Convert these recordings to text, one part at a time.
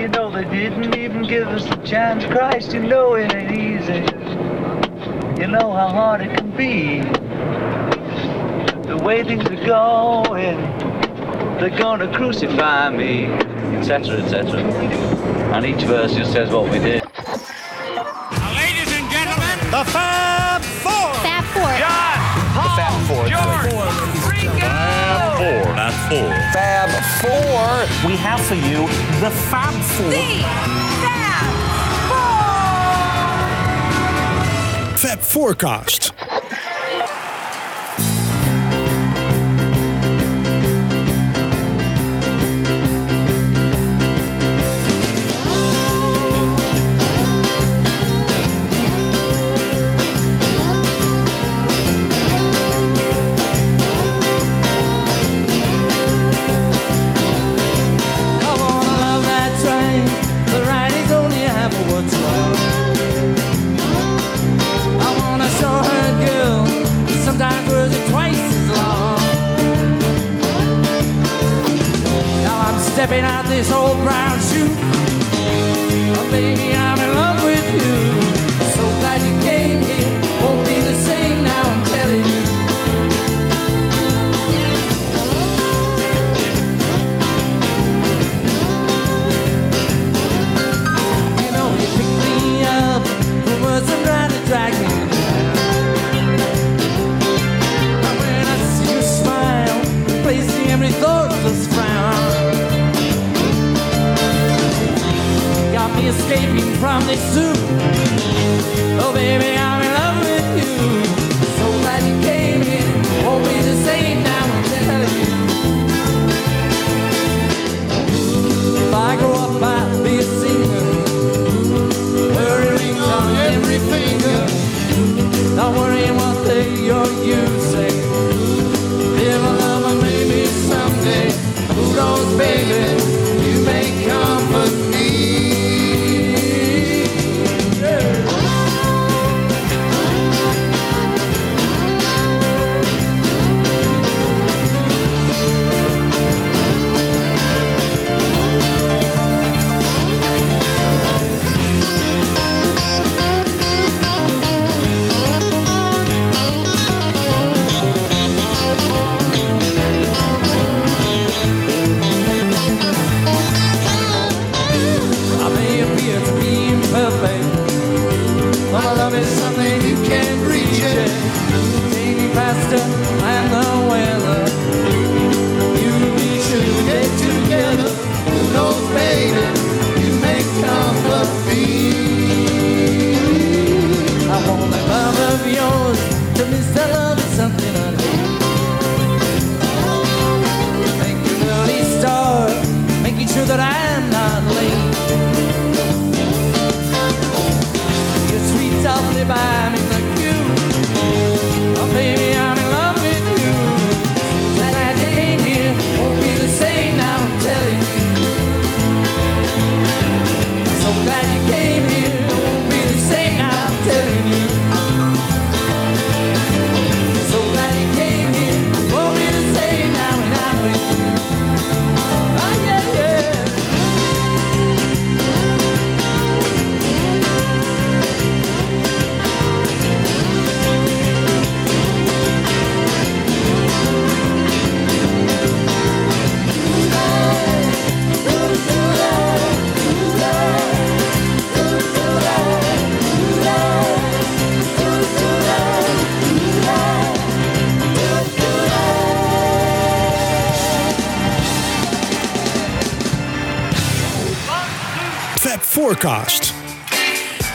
you know they didn't even give us a chance. Christ, you know it ain't easy. You know how hard it can be. The way things are going, they're gonna crucify me, etc., etc. And each verse just says what we did. Four, we have for you the Fab Four. The Fab Four. Fab Forecast. saved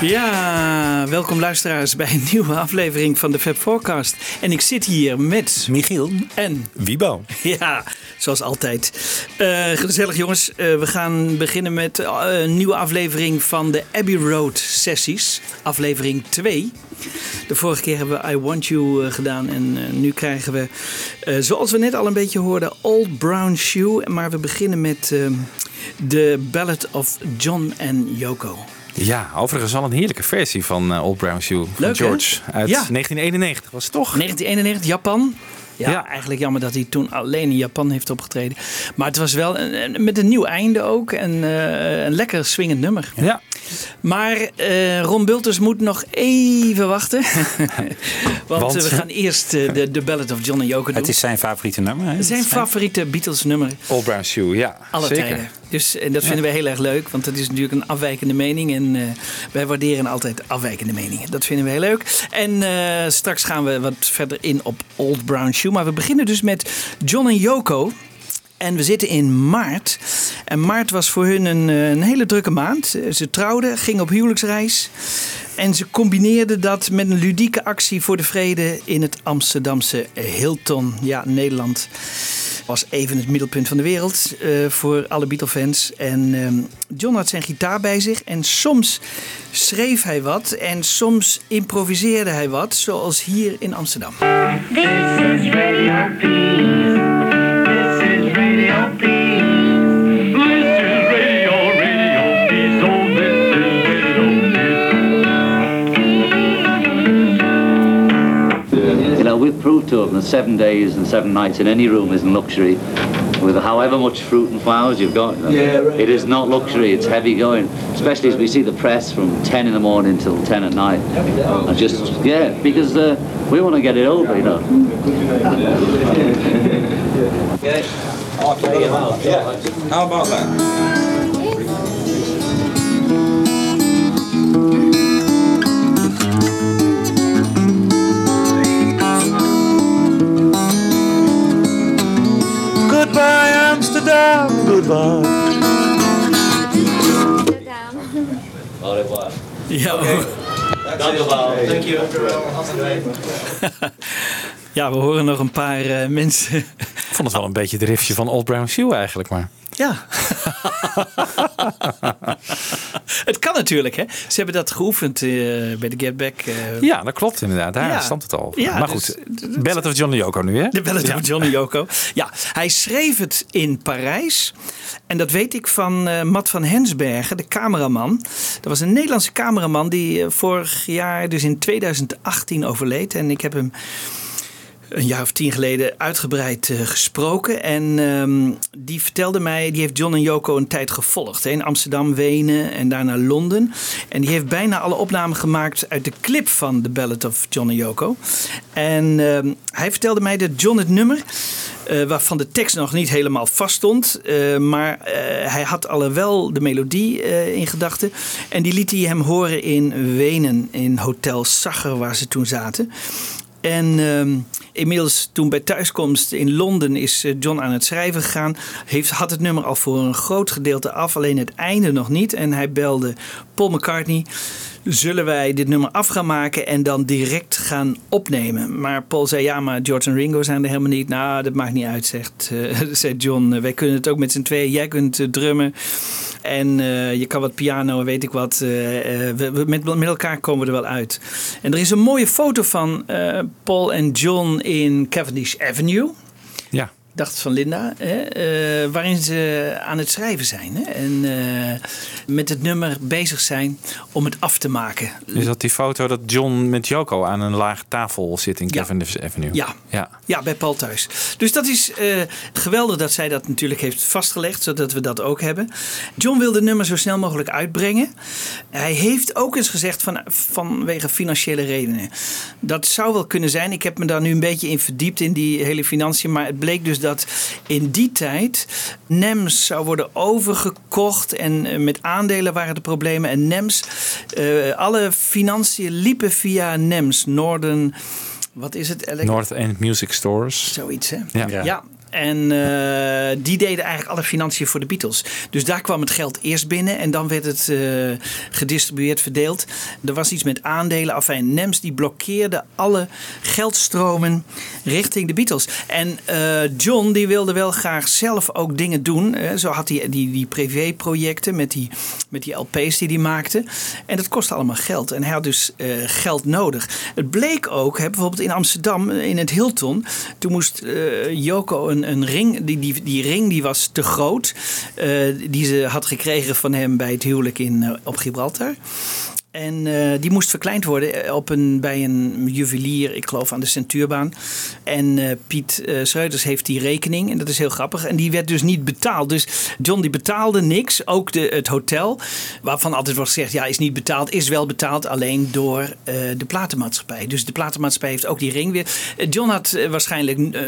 Ja, welkom luisteraars bij een nieuwe aflevering van de Fab Forecast. En ik zit hier met Michiel en Wiebo. Ja, zoals altijd. Eh, gezellig jongens, eh, we gaan beginnen met eh, een nieuwe aflevering van de Abbey Road sessies, aflevering 2. De vorige keer hebben we I Want You gedaan en nu krijgen we, zoals we net al een beetje hoorden, Old Brown Shoe. Maar we beginnen met de Ballad of John en Yoko. Ja, overigens al een heerlijke versie van eh, Old Brown Shoe van George. Uit 1991 was het toch? 1991, Japan. Ja, eigenlijk jammer dat hij toen alleen in Japan heeft opgetreden. Maar het was wel met een nieuw einde ook. En eh, een lekker swingend nummer. Ja. Maar eh, Ron Bulters moet nog even wachten. Want, we gaan eerst de, de Ballad of John en Yoko doen. Het is zijn favoriete nummer. Hè? Zijn favoriete Beatles nummer. Old Brown Shoe, ja. Alle zeker. Tijden. Dus en dat vinden wij heel erg leuk, want dat is natuurlijk een afwijkende mening. En eh, wij waarderen altijd afwijkende meningen. Dat vinden we heel leuk. En eh, straks gaan we wat verder in op Old Brown Shoe. Maar we beginnen dus met John en Yoko. En we zitten in maart. En maart was voor hun een, eh, een hele drukke maand. Ze trouwden, gingen op huwelijksreis. En ze combineerden dat met een ludieke actie voor de vrede in het Amsterdamse Hilton. Ja, Nederland was even het middelpunt van de wereld eh, voor alle Beatle-fans. En ehm, John had zijn gitaar bij zich en soms schreef hij wat en soms improviseerde hij wat, zoals hier in Amsterdam. You know, we've proved to them that seven days and seven nights in any room isn't luxury. With however much fruit and flowers you've got, it is not luxury. It's heavy going, especially as we see the press from 10 in the morning till 10 at night. And just yeah, because uh, we want to get it over, you know. How about that? Goodbye, Amsterdam. Goodbye. Au revoir. Ja, Thank you. ja we horen nog een paar eh, mensen. Ik vond het wel een beetje de riffje van Old Brown Shoe eigenlijk, maar... Ja. het kan natuurlijk, hè? Ze hebben dat geoefend eh, bij de Get Back. eh, Ja, dat klopt inderdaad. Daar Ja. stond het al. Ja, maar dus- goed, Ballad of John Yoko nu, hè? De Ja. of Johnny Yoko. Ja, hij schreef het in Parijs. En dat weet ik van eh Matt van Hensbergen, de cameraman. Dat was een Nederlandse cameraman die vorig jaar, dus in 2018, overleed. En ik heb hem een jaar of tien geleden uitgebreid eh, gesproken. En ehm, die vertelde mij, die heeft John en Yoko een tijd gevolgd. Hè, in Amsterdam, Wenen en daarna Londen. En die heeft bijna alle opnamen gemaakt uit de clip van The Ballad of John en Yoko. En ehm, hij vertelde mij dat John het nummer... eh, waarvan de tekst nog niet helemaal vast stond. eh, maar hij had al wel de melodie in gedachten. En die liet hij hem horen in Wenen, in Hotel Sacher, waar ze toen zaten. En ehm, inmiddels toen bij thuiskomst in Londen is eh, John aan het schrijven gegaan. Heeft, had het nummer al voor een groot gedeelte af, alleen het einde nog niet. En hij belde Paul McCartney. Zullen wij dit nummer af gaan maken en dan direct gaan opnemen? Maar Paul zei ja, maar George en Ringo zijn er helemaal niet. Nou, dat maakt niet uit, zegt eh, zei John. Wij kunnen het ook met z'n tweeën. Jij kunt eh, drummen. En eh, je kan wat piano en weet ik wat. We, we- met, met elkaar komen we er wel uit. En er is een mooie foto van Paul en John in Cavendish Avenue. Ja. Dacht van Linda, hè, eh, waarin ze aan het schrijven zijn. Hè, en eh, met het nummer bezig zijn om het af te maken. Is dat die foto dat John met Yoko aan een lage tafel zit in Ja. Cavendish Avenue? Ja. ja. Ja, bij Paul thuis. Dus dat is eh, geweldig dat zij dat natuurlijk heeft vastgelegd, zodat we dat ook hebben. John wil de nummer zo snel mogelijk uitbrengen. Hij heeft ook eens gezegd van, vanwege financiële redenen. Dat zou wel kunnen zijn. Ik heb me daar nu een beetje in verdiept in die hele financiën. Maar het bleek dus dat in die tijd NEMS zou worden overgekocht. En eh, met aandelen waren de problemen. En NEMS, eh, alle financiën liepen via NEMS, Northern... Wat is het? North End Music Stores. Zoiets, hè? Ja. Ja. En eh, die deden eigenlijk alle financiën voor de Beatles. Dus daar kwam het geld eerst binnen en dan werd het eh, gedistribueerd, verdeeld. Er was iets met aandelen. Afijn, NEMS die blokkeerde alle geldstromen richting de Beatles. En eh, John die wilde wel graag zelf ook dingen doen. Zo had hij die, die privéprojecten met die, met die LP's die hij maakte. En dat kostte allemaal geld. En hij had dus geld nodig. Het bleek ook, hè, bijvoorbeeld in Amsterdam, in het Hilton. Toen moest Joko een, een ring, die, die, die ring die was te groot. eh, die ze had gekregen van hem bij het huwelijk in, eh, op Gibraltar. En eh, die moest verkleind worden op een, bij een juwelier, ik geloof aan de Centuurbaan. En eh, Piet eh Schreuders heeft die rekening en dat is heel grappig. En die werd dus niet betaald. Dus John die betaalde niks, ook de, het hotel. Waarvan altijd wordt gezegd, ja is niet betaald. Is wel betaald alleen door eh, de platenmaatschappij. Dus de platenmaatschappij heeft ook die ring weer. Eh, John had eh, waarschijnlijk eh,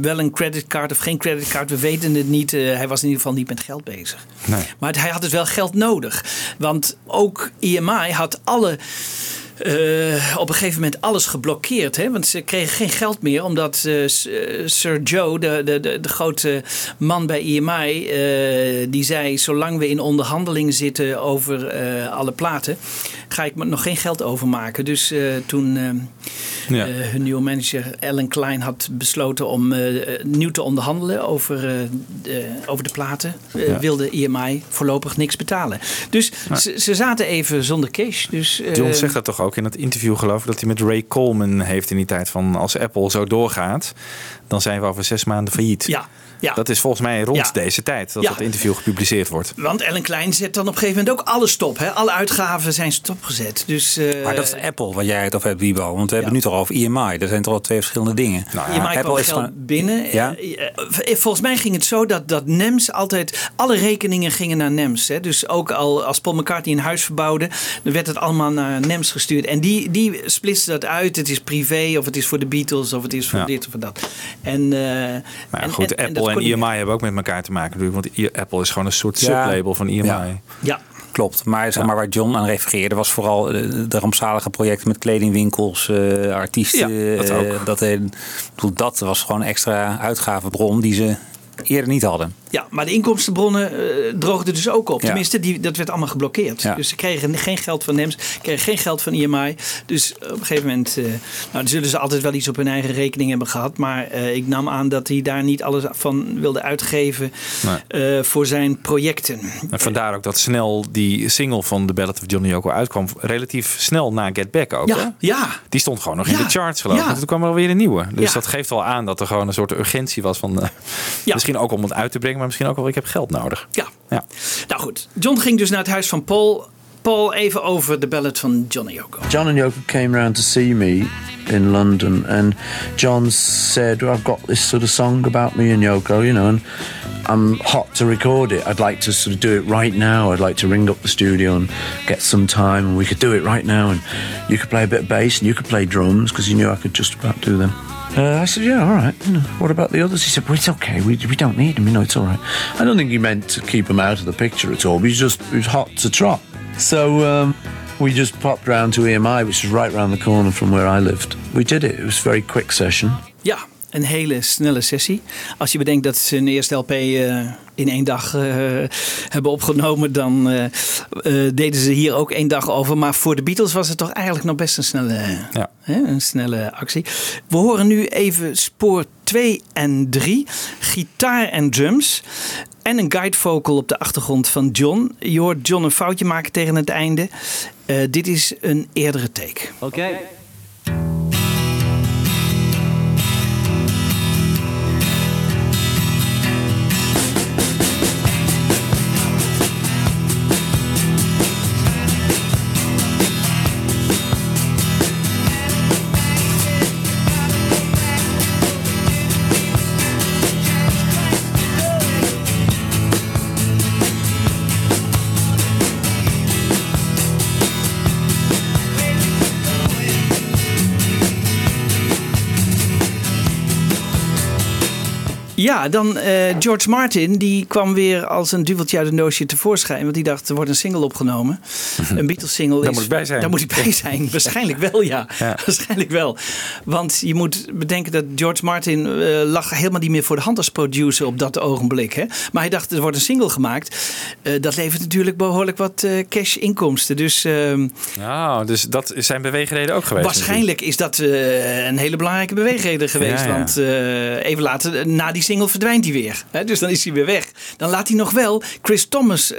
wel een creditcard of geen creditcard. We weten het niet. Eh, hij was in ieder geval niet met geld bezig. Nee. Maar hij had dus wel geld nodig. Want ook EMI had alle. Eh, op een gegeven moment alles geblokkeerd. Hè? Want ze kregen geen geld meer. Omdat eh, eh, Sir Joe, de, de, de, de grote man bij EMI, eh, die zei: Zolang we in onderhandelingen zitten over alle platen, ga ik me nog geen geld overmaken. Dus toen Ja. hun nieuwe manager Ellen Klein had besloten om nieuw te onderhandelen over, de, over de platen, Ja. wilde EMI voorlopig niks betalen. Dus ze, ze zaten even zonder cash. Dus, John zegt dat toch ook in het interview, geloof ik, dat hij met Ray Coleman heeft in die tijd van als Apple zo doorgaat, dan zijn we over zes maanden failliet. Ja, ja. Dat is volgens mij rond Ja. deze tijd dat Ja. dat interview gepubliceerd wordt. Want Ellen Klein zet dan op een gegeven moment ook alles stop. Hè? Alle uitgaven zijn stopgezet. Dus, eh, Maar dat is Apple, waar jij het over hebt, Wiebo. Want we hebben het nu toch over EMI. Dat zijn toch al twee verschillende dingen. Nou maakt wel is geld gewoon- binnen. Ja? Eh, eh, Volgens mij ging het zo dat, dat NEMS altijd... Alle rekeningen gingen naar NEMS. Hè? Dus ook al als Paul McCartney een huis verbouwde... dan werd het allemaal naar NEMS gestuurd. En die, die splitsen dat uit. Het is privé of het is voor de Beatles of het is voor Ja. dit of voor dat. En, eh, Maar ja, en- goed, en- Apple en, kon niet EMI hebben ook met elkaar te maken natuurlijk. Want I- Apple is gewoon een soort Ja. sublabel van. Ja. meer. Ja, Klopt, maar, zeg maar waar John aan refereerde was vooral eh, de rampzalige projecten met kledingwinkels, eh, artiesten. Ja, dat eh, dat, dat was gewoon een extra uitgavenbron die ze eerder niet hadden. Ja, maar de inkomstenbronnen eh, droogden dus ook op. Ja. Tenminste, die, dat werd allemaal geblokkeerd. Ja. Dus ze kregen geen geld van NEMS, kregen geen geld van IMI. Dus op een gegeven moment, eh, nou, dan zullen ze altijd wel iets op hun eigen rekening hebben gehad. Maar eh, ik nam aan dat hij daar niet alles van wilde uitgeven voor zijn projecten. En vandaar ook dat snel die single van The Ballad of Johnny Yoko uitkwam. Relatief snel na Get Back ook. hè? Ja, ja. Die stond gewoon nog in Ja, de charts geloof ik. ja. En toen kwam er alweer een nieuwe. Dus Ja. dat geeft wel aan dat er gewoon een soort urgentie was van... eh, Misschien ook om het uit te brengen, maar misschien ook wel ik heb geld nodig. Ja. Ja. Nou goed, John ging dus naar het huis van Paul. Paul, even over de ballad van Johnny Yoko. John and Yoko came round to see me in London, and John said, well, "I've got this sort of song about me and Yoko, you know, and I'm hot to record it. I'd like to sort of do it right now. I'd like to ring up the studio and get some time, and we could do it right now. And you could play a bit of bass, and you could play drums because you knew I could just about do them." Uh, I said, "Yeah, all right. What about the others?" He said, "Well, it's okay. We, we don't need them. You know, it's all right." I don't think he meant to keep them out of the picture at all. But he just he was hot to trot. So um, we just popped round to EMI, which is right round the corner from where I lived. We did it. It was a very quick session. Ja, een hele snelle sessie. Als je bedenkt dat ze hun eerste LP eh, in één dag eh, hebben opgenomen, dan eh, deden ze hier ook één dag over. Maar voor de Beatles was het toch eigenlijk nog best een snelle, Ja. hè, een snelle actie. We horen nu even spoor 2 en 3, gitaar en drums. En een guide vocal op de achtergrond van John. Je hoort John een foutje maken tegen het einde. Eh, dit is een eerdere take. Okay. Ja, dan eh, George Martin, die kwam weer als een duveltje uit een doosje tevoorschijn. Want die dacht, er wordt een single opgenomen. Een Beatles single Daar moet ik bij zijn. Daar moet ik bij zijn. Waarschijnlijk wel, ja. Ja. Waarschijnlijk wel. Want je moet bedenken dat George Martin eh, lag helemaal niet meer voor de hand als producer op dat ogenblik. Hè? Maar hij dacht, er wordt een single gemaakt. Eh, dat levert natuurlijk behoorlijk wat eh, cash inkomsten. Dus ehm, Nou, dus dat zijn beweegreden ook geweest. waarschijnlijk is dat een hele belangrijke beweegreden geweest. Ja, ja. Want even later, na die single verdwijnt hij weer. Hè? Dus dan is hij weer weg. Dan laat hij nog wel Chris Thomas eh,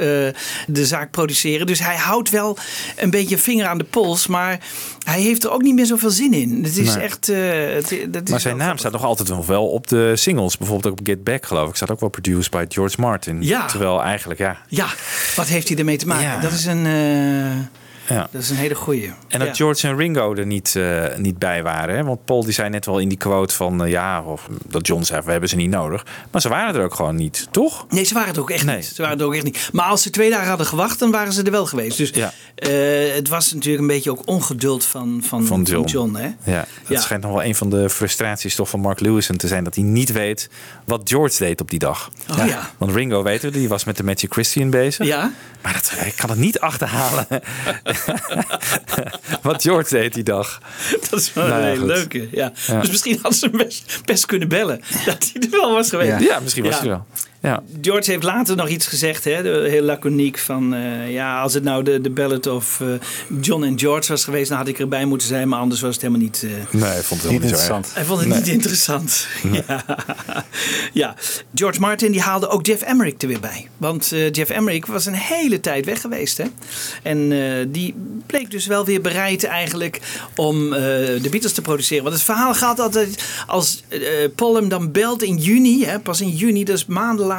de zaak produceren. Dus hij houdt wel een beetje vinger aan de pols. Maar hij heeft er ook niet meer zoveel zin in. Het is Nee. echt... eh, het- dat is Maar zijn naam staat nog altijd nog wel op de singles. Bijvoorbeeld ook op Get Back geloof ik. Staat ook wel produced by George Martin. Ja. Terwijl eigenlijk ja. Ja, wat heeft hij ermee te maken? Ja. Dat is een... eh, Ja. Dat is een hele goeie. En dat Ja. George en Ringo er niet, eh, niet bij waren. Hè? Want Paul die zei net wel in die quote van... eh, ja, of dat John zei, we hebben ze niet nodig. Maar ze waren er ook gewoon niet, toch? Nee, ze waren het ook echt Nee. niet. Ze waren het ook echt niet. Maar als ze twee dagen hadden gewacht, dan waren ze er wel geweest. Dus Ja. eh, het was natuurlijk een beetje ook ongeduld van, van, Van John. hè? Ja, dat schijnt nog wel een van de frustraties toch van Mark Lewison te zijn... dat hij niet weet wat George deed op die dag. Oh ja. Want Ringo, weten we, die was met de Magic Christian bezig. Ja? Maar dat, ik kan het niet achterhalen wat George deed die dag. Dat is wel Nou een hele leuke. Ja. Ja. Dus misschien hadden ze hem best, best kunnen bellen. Dat hij er wel was geweest. Ja, misschien was hij wel. Ja. George heeft later nog iets gezegd, hè, heel laconiek. Van eh, ja, als het nou de, de ballad of eh, John en George was geweest, dan had ik erbij moeten zijn. Maar anders was het helemaal niet. eh, Nee, ik vond het Niet helemaal niet zo erg. interessant. hij vond het Nee. niet interessant. Ja. ja, George Martin die haalde ook Jeff Emmerich er weer bij. Want eh, Jeff Emmerich was een hele tijd weg geweest. Hè? En eh, die bleek dus wel weer bereid eigenlijk om eh, de Beatles te produceren. Want het verhaal gaat altijd als eh, Paul hem dan belt in juni. Hè, pas in juni, dat is maanden later.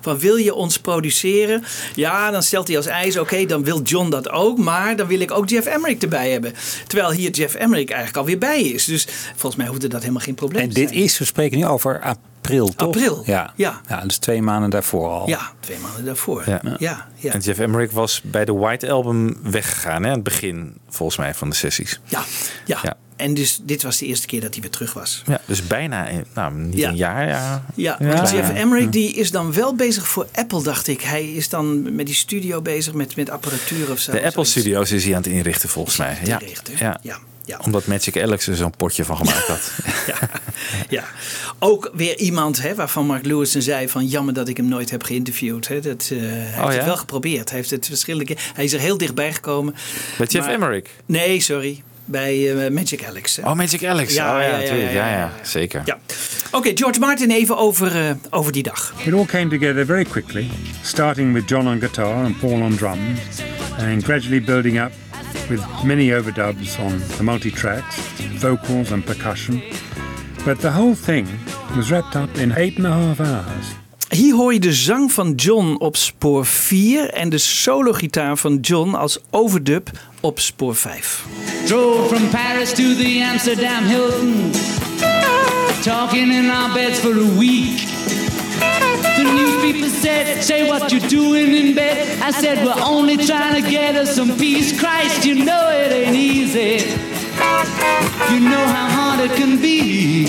Van wil je ons produceren? Ja, dan stelt hij als eis. Oké, dan wil John dat ook. Maar dan wil ik ook Jeff Emmerich erbij hebben. Terwijl hier Jeff Emmerich eigenlijk alweer bij is. Dus volgens mij hoefde dat helemaal geen probleem En te dit zijn. is, we spreken nu over april, toch? April, Ja. ja. ja, dus twee maanden daarvoor al. Ja, twee maanden daarvoor. Ja. Ja, ja. En Jeff Emmerich was bij de White Album weggegaan, hè? aan het begin volgens mij van de sessies. Ja, ja. Ja. En dus dit was de eerste keer dat hij weer terug was. Ja, dus bijna, een- nou niet Ja. een jaar. Ja, Ja, Ja. Jeff. Emmerich die is dan wel bezig voor Apple, dacht ik. Hij is dan met die studio bezig met, met apparatuur of zo. De Apple. Studios is hij aan het inrichten volgens mij. Ja. inrichten. Ja. Ja, ja. Omdat Magic Alex er zo'n potje van gemaakt had. Ja, ja. Ook weer iemand hè, waarvan Mark Lewison zei van jammer dat ik hem nooit heb geïnterviewd. Hè. Dat, eh, hij heeft Oh, ja? het wel geprobeerd. Hij heeft het verschillende. Hij is er heel dichtbij gekomen. Bij Jeff Emmerich. Nee, sorry. Bij eh, Magic Alex. hè. Oh, Magic Alex. Ja, oh, ja, ja, ja, natuurlijk. ja, Ja, ja, ja, zeker. Ja. Oké, George Martin even over, eh, over die dag. It all came together very quickly, starting with John on guitar and Paul on drums, and gradually building up with many overdubs on the multi tracks, vocals and percussion. But the whole thing was wrapped up in eight and a half hours. Hier hoor je de zang van John op spoor 4 en de sologitaar van John als overdub op spoor 5. Drove from Paris to the Amsterdam Hilton. Talking in our beds for a week. The newspaper said, Say what you're doing in bed. I said, We're only trying to get us some peace. Christ, you know it ain't easy. You know how hard it can be.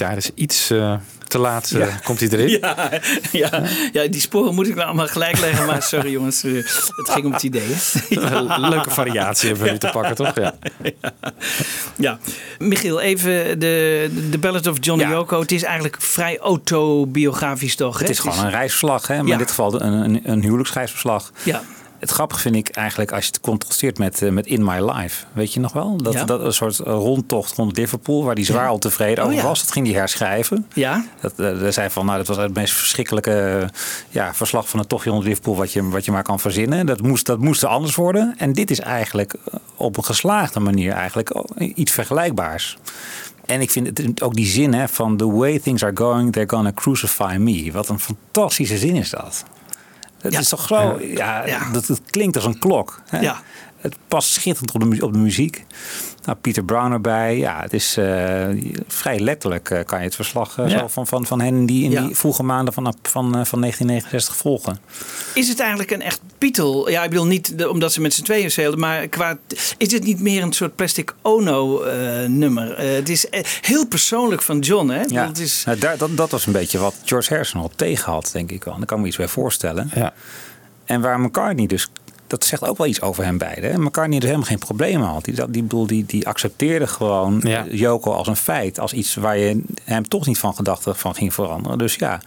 De gitaar is iets eh, te laat, eh, komt hij erin. Ja, ja, ja, die sporen moet ik nou allemaal gelijk leggen, maar sorry jongens, eh, het ging om het idee. Leuke variatie hebben we nu te pakken, toch? Ja. Ja, Michiel, even de, de Ballad of Johnny Ja. Yoko. Het is eigenlijk vrij autobiografisch toch? hè? Het is gewoon een reisverslag, hè? maar Ja. in dit geval een, een, een huwelijksreisverslag. Ja. Het grappige vind ik eigenlijk als je het contrasteert met, eh, met In My Life. Weet je nog wel? Dat, Ja. dat een soort eh, rondtocht rond Liverpool, waar hij zwaar Ja. ontevreden Oh, over ja. was. Dat ging hij herschrijven. Ja, Dat, eh, er zei van, nou, dat was het meest verschrikkelijke ja, verslag van een tochtje rond Liverpool wat je, wat je maar kan verzinnen. Dat moest, dat moest anders worden. En dit is eigenlijk op een geslaagde manier eigenlijk iets vergelijkbaars. En ik vind het ook die zin hè, van the way things are going, they're gonna crucify me. Wat een fantastische zin is dat. Het Ja. is toch zo, ja, Ja. Dat, het klinkt als een klok. Hè? Ja. Het past schitterend op de, op de muziek. Nou, Peter Brown erbij. Ja, het is eh, vrij letterlijk eh, kan je het verslag eh, Ja. zo van, van, van hen die in Ja. die vroege maanden van, van, van 1969 volgen. is het eigenlijk een echt Beatle? Ja, ik bedoel niet de- omdat ze met z'n tweeën zeilden, maar qua, is het niet meer een soort plastic Ono nummer? Eh, het is heel persoonlijk van John, hè? Ja. Het is, Nou, daar, dat, dat was een beetje wat George Harrison al tegen had, denk ik wel. Daar kan ik me iets bij voorstellen. Ja. En waar McCartney dus, dat zegt ook wel iets over hen beiden. hè. McCartney dus helemaal geen problemen had. Die, die, bedoel, die, die accepteerde gewoon Ja. eh, Yoko als een feit. Als iets waar je hem toch niet van gedachten van ging veranderen. Dus ja,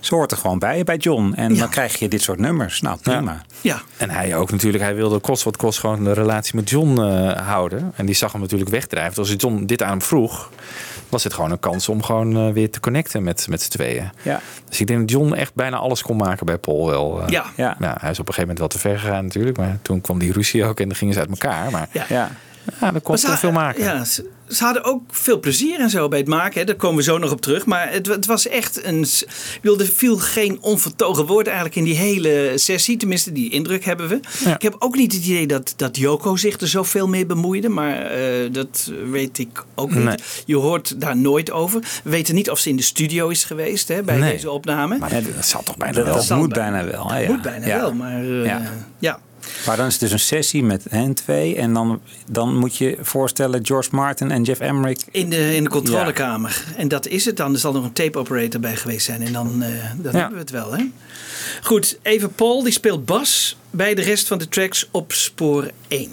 ze hoort er gewoon bij, bij John. En Ja. dan krijg je dit soort nummers. Nou, prima. ja, En hij ook natuurlijk. Hij wilde kost wat kost gewoon de relatie met John eh, houden. En die zag hem natuurlijk wegdrijven. Als John dit aan hem vroeg, was het gewoon een kans om gewoon eh, weer te connecten met, met z'n tweeën. Ja. Dus ik denk dat John echt bijna alles kon maken bij Paul wel. eh. Ja. Ja. hij is op een gegeven moment wel te ver gegaan natuurlijk. Maar toen kwam die ruzie ook en dan gingen ze uit elkaar. Maar Ja. Ja. Ja, dat kon toch veel maken. Ja, ze, ze hadden ook veel plezier en zo bij het maken. Hè. Daar komen we zo nog op terug. Maar het, het was echt een. s- ik bedoel, Er viel geen onvertogen woord eigenlijk in die hele sessie. Tenminste, die indruk hebben we. Ik heb ook niet het idee dat, dat Joko zich er zoveel mee bemoeide. Maar eh, dat weet ik ook niet. Nee. Je hoort daar nooit over. We weten niet of ze in de studio is geweest hè, bij Nee. deze opname. Maar dat zal toch bijna Dat, wel. dat moet bijna- bijna wel. hè, Het ja. moet bijna Ja. wel, maar eh, Ja. Maar dan is het dus een sessie met hen twee. En dan, dan moet je voorstellen George Martin en Jeff Emmerich. In de, in de controlekamer. En dat is het dan. Er zal nog een tape operator bij geweest zijn. En dan, eh, dan Ja. hebben we het wel. Hè? Goed, even Paul. Die speelt bas bij de rest van de tracks op spoor 1.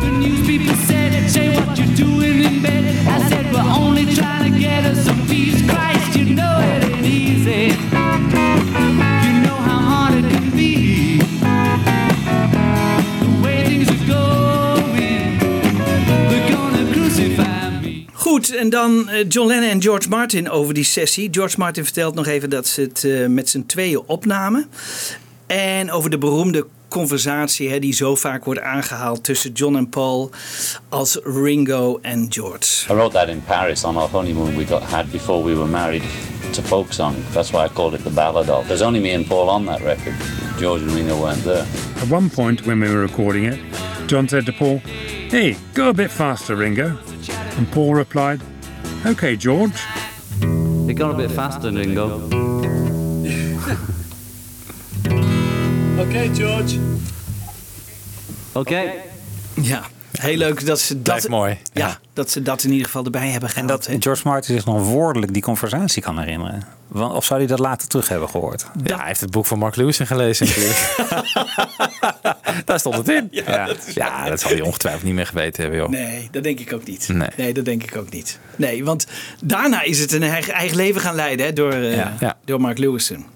The news people said, say what you're doing in bed. Goed, en dan eh, John Lennon en George Martin over die sessie. George Martin vertelt nog even dat ze het eh, met z'n tweeën opnamen. En over de beroemde conversatie hè, die zo vaak wordt aangehaald tussen John en Paul als Ringo en George. I wrote that in Paris on our honeymoon we got had before we were married to folk song. That's why I called it the Ballad of. There's only me and Paul on that record. George and Ringo weren't there. At one point when we were recording it, John said to Paul, Hey, go a bit faster, Ringo. And Paul replied, Okay, George. It got a bit faster, Ringo. Okay, George. Okay. Ja, heel leuk dat ze dat, Blijft mooi. Ja, dat ze dat in ieder geval erbij hebben En dat George Martin zich nog woordelijk die conversatie kan herinneren. Want, of zou hij dat later terug hebben gehoord? Ja, hij heeft het boek van Mark Lewis gelezen natuurlijk. Daar stond het in. Ja, ja, dat, zal hij ongetwijfeld niet meer geweten hebben, joh. Nee, dat denk ik ook niet. Nee. dat denk ik ook niet. Nee, want daarna is het een eigen, eigen leven gaan leiden hè, door, eh, Ja. Ja. door Mark Lewison.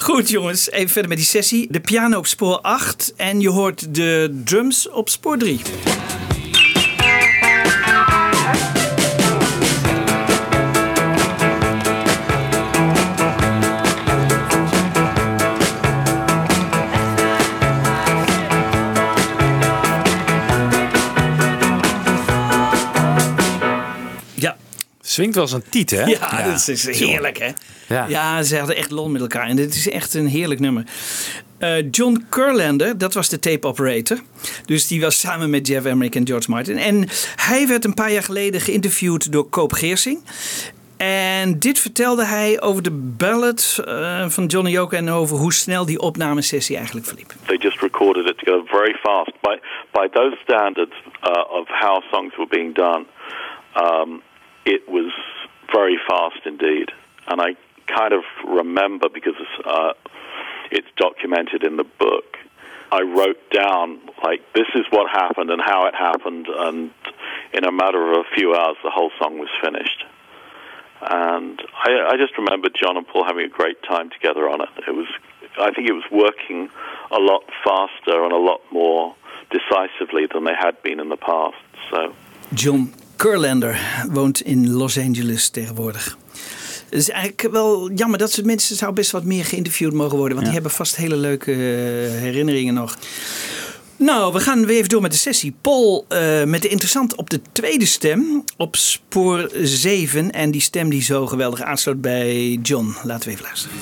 Goed jongens, even verder met die sessie. De piano op spoor 8 en je hoort de drums op spoor 3. Swingt wel als een tiet, hè? Ja, dat is heerlijk, hè? Ja. Ja. ze hadden echt lol met elkaar. En dit is echt een heerlijk nummer. Eh, John Curlander, dat was de tape operator. Dus die was samen met Jeff Emmerich en George Martin. En hij werd een paar jaar geleden geïnterviewd door Koop Geersing. En dit vertelde hij over de ballad eh, van Johnny Yoko en over hoe snel die opnamesessie eigenlijk verliep. They just recorded it together very fast. By by those standards uh, of how songs were being done, um, it was very fast indeed. And I kind of remember because uh, it's documented in the book. I wrote down like this is what happened and how it happened, and in a matter of a few hours, the whole song was finished. And I, I just remember John and Paul having a great time together on it. It was, I think, it was working a lot faster and a lot more decisively than they had been in the past. So. John Curlander woont in Los Angeles tegenwoordig. Het is eigenlijk wel jammer dat ze mensen zou best wat meer geïnterviewd mogen worden. Want die hebben vast hele leuke eh, herinneringen nog. Nou, we gaan weer even door met de sessie. Paul eh, met de interessant op de tweede stem op spoor 7. En die stem die zo geweldig aansloot bij John. Laten we even luisteren.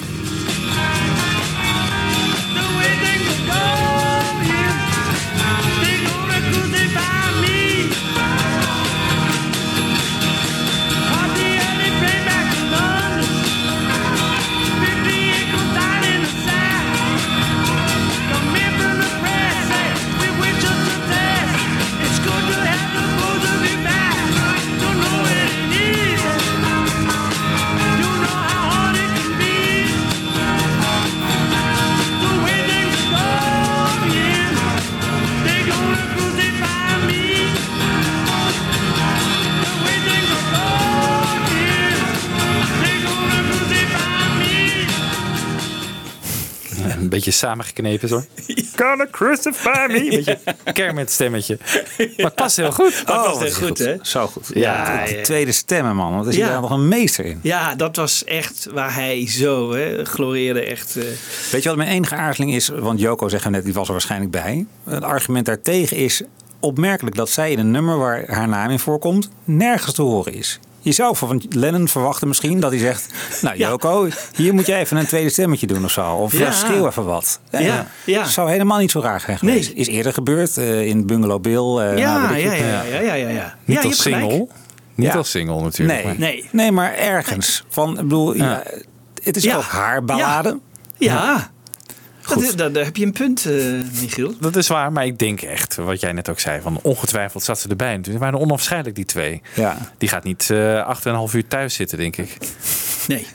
Een beetje samengeknepen zo. Gonna crucify me. Beetje Kermit stemmetje. Maar het past heel goed. Dat was wat heel is goed, hè? Zo goed. Ja, Ja, die ja. tweede stemmen, man. Want er zit Ja. daar nog een meester in. Ja, dat was echt waar hij zo hè, gloreerde. Echt, eh, Weet je wat mijn enige aarzeling is? Want Joko zegt net, die was er waarschijnlijk bij. Het argument daartegen is opmerkelijk dat zij in een nummer waar haar naam in voorkomt, nergens te horen is. Je zou van Lennon verwachten misschien dat hij zegt... Nou Joko, hier moet jij even een tweede stemmetje doen of zo. Of Ja. ja. schreeuw even wat. Ja, ja. Zou helemaal niet zo raar zijn geweest. Is eerder gebeurd eh, in Bungalow Bill. eh, ja, nou, ja, ja, ja, ja, ja, ja. Niet als gelijk. single. Niet Ja. als single natuurlijk. Nee. maar- Nee. nee, maar ergens. Van, ik bedoel, ja. het is Ja. ook haar ballade. Ja, Dat daar, heb je een punt, eh, Michiel. Dat is waar, maar ik denk echt, wat jij net ook zei, van ongetwijfeld zat ze erbij. Ze waren onafscheidelijk, die twee. Ja. Die gaat niet eh acht en een half uur thuis zitten, denk ik. Nee.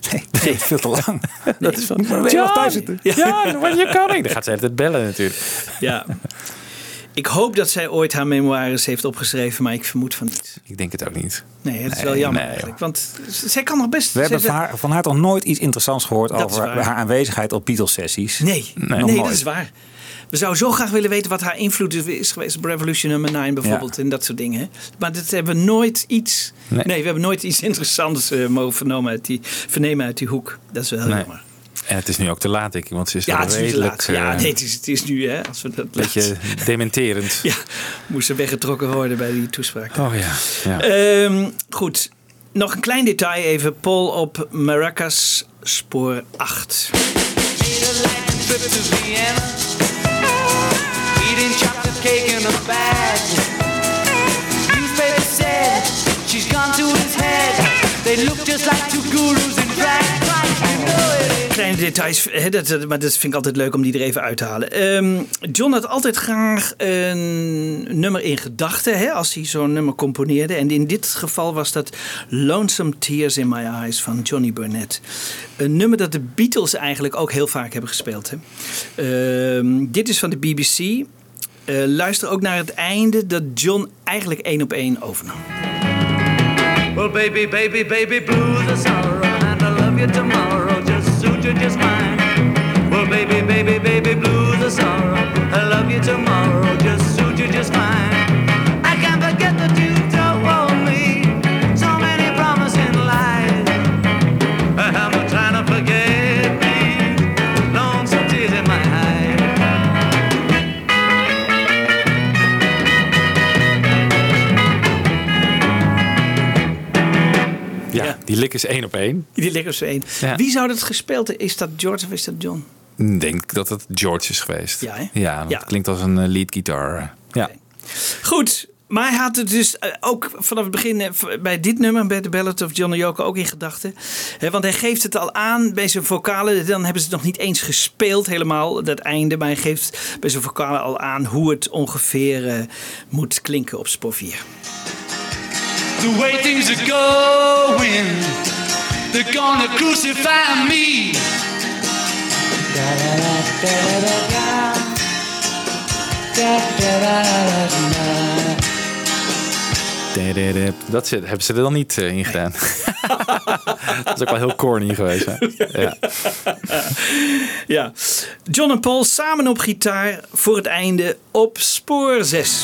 Nee, veel te lang. Dat is wel John! thuis zitten. Ja, what you coming? Dan gaat ze de hele tijd bellen natuurlijk. Ja. Ik hoop dat zij ooit haar memoires heeft opgeschreven, maar ik vermoed van niet. Ik denk het ook niet. Nee, dat is Nee, wel jammer nee, eigenlijk. Want zij kan nog best... We hebben van haar, van haar toch nooit iets interessants gehoord Dat over haar aanwezigheid op Beatles-sessies? Nee, nee, Nog dat is waar. We zouden zo graag willen weten wat haar invloed is geweest op Revolution nummer 9 bijvoorbeeld en dat soort dingen. Maar dat hebben we nooit iets. Nee, Nee. we hebben nooit iets interessants eh, mogen vernemen uit, die, vernemen uit die hoek. Dat is wel Nee. jammer. En het is nu ook te laat, denk ik, want ze is Ja, het is nu te redelijk... laat. Ja, eh, nee, het is, het is nu, hè, als we dat Een beetje dementerend. Ja, moest er weggetrokken worden bij die toespraak. Oh ja. ja. Ehm, goed, nog een klein detail even. Paul op Maracas, spoor 8. trip to Vienna. Eating chocolate cake in a bag. Newspaper said she's gone to his head. They look just like two gurus in drag. You know it. Kleine details, hè, dat, maar dat vind ik altijd leuk om die er even uit te halen. Ehm, John had altijd graag een nummer in gedachten als hij zo'n nummer componeerde. En in dit geval was dat Lonesome Tears in My Eyes van Johnny Burnett. Een nummer dat de Beatles eigenlijk ook heel vaak hebben gespeeld. Hè. Ehm, dit is van de BBC. Eh, luister ook naar het einde dat John eigenlijk één op één overnam. Well, baby, baby, baby, blues are sorrow, and I love you tomorrow, just suit you just fine. Well, baby, baby, baby, blues are sorrow, I love you tomorrow, die lik is één op één. Die liggen zo één. Ja. Wie zou dat gespeeld hebben? Is dat George of is dat John? Ik denk dat het George is geweest. Ja, hè? Ja, dat Ja. klinkt als een eh, lead guitar. Ja. Goed, maar hij had het dus eh, ook vanaf het begin eh, bij dit nummer, bij de Ballad of John Yoko, ook in gedachten. Hè, Want hij geeft het al aan bij zijn vocalen. Dan hebben ze het nog niet eens gespeeld helemaal, dat einde. Maar hij geeft bij zijn vocalen al aan hoe het ongeveer moet klinken op spoor 4. The way things are going, they're gonna crucify me. Dat zit- hebben ze er dan niet eh, in gedaan. dat is ook wel heel corny geweest. hè? Ja. Ja, John en Paul samen op gitaar voor het einde op spoor 6.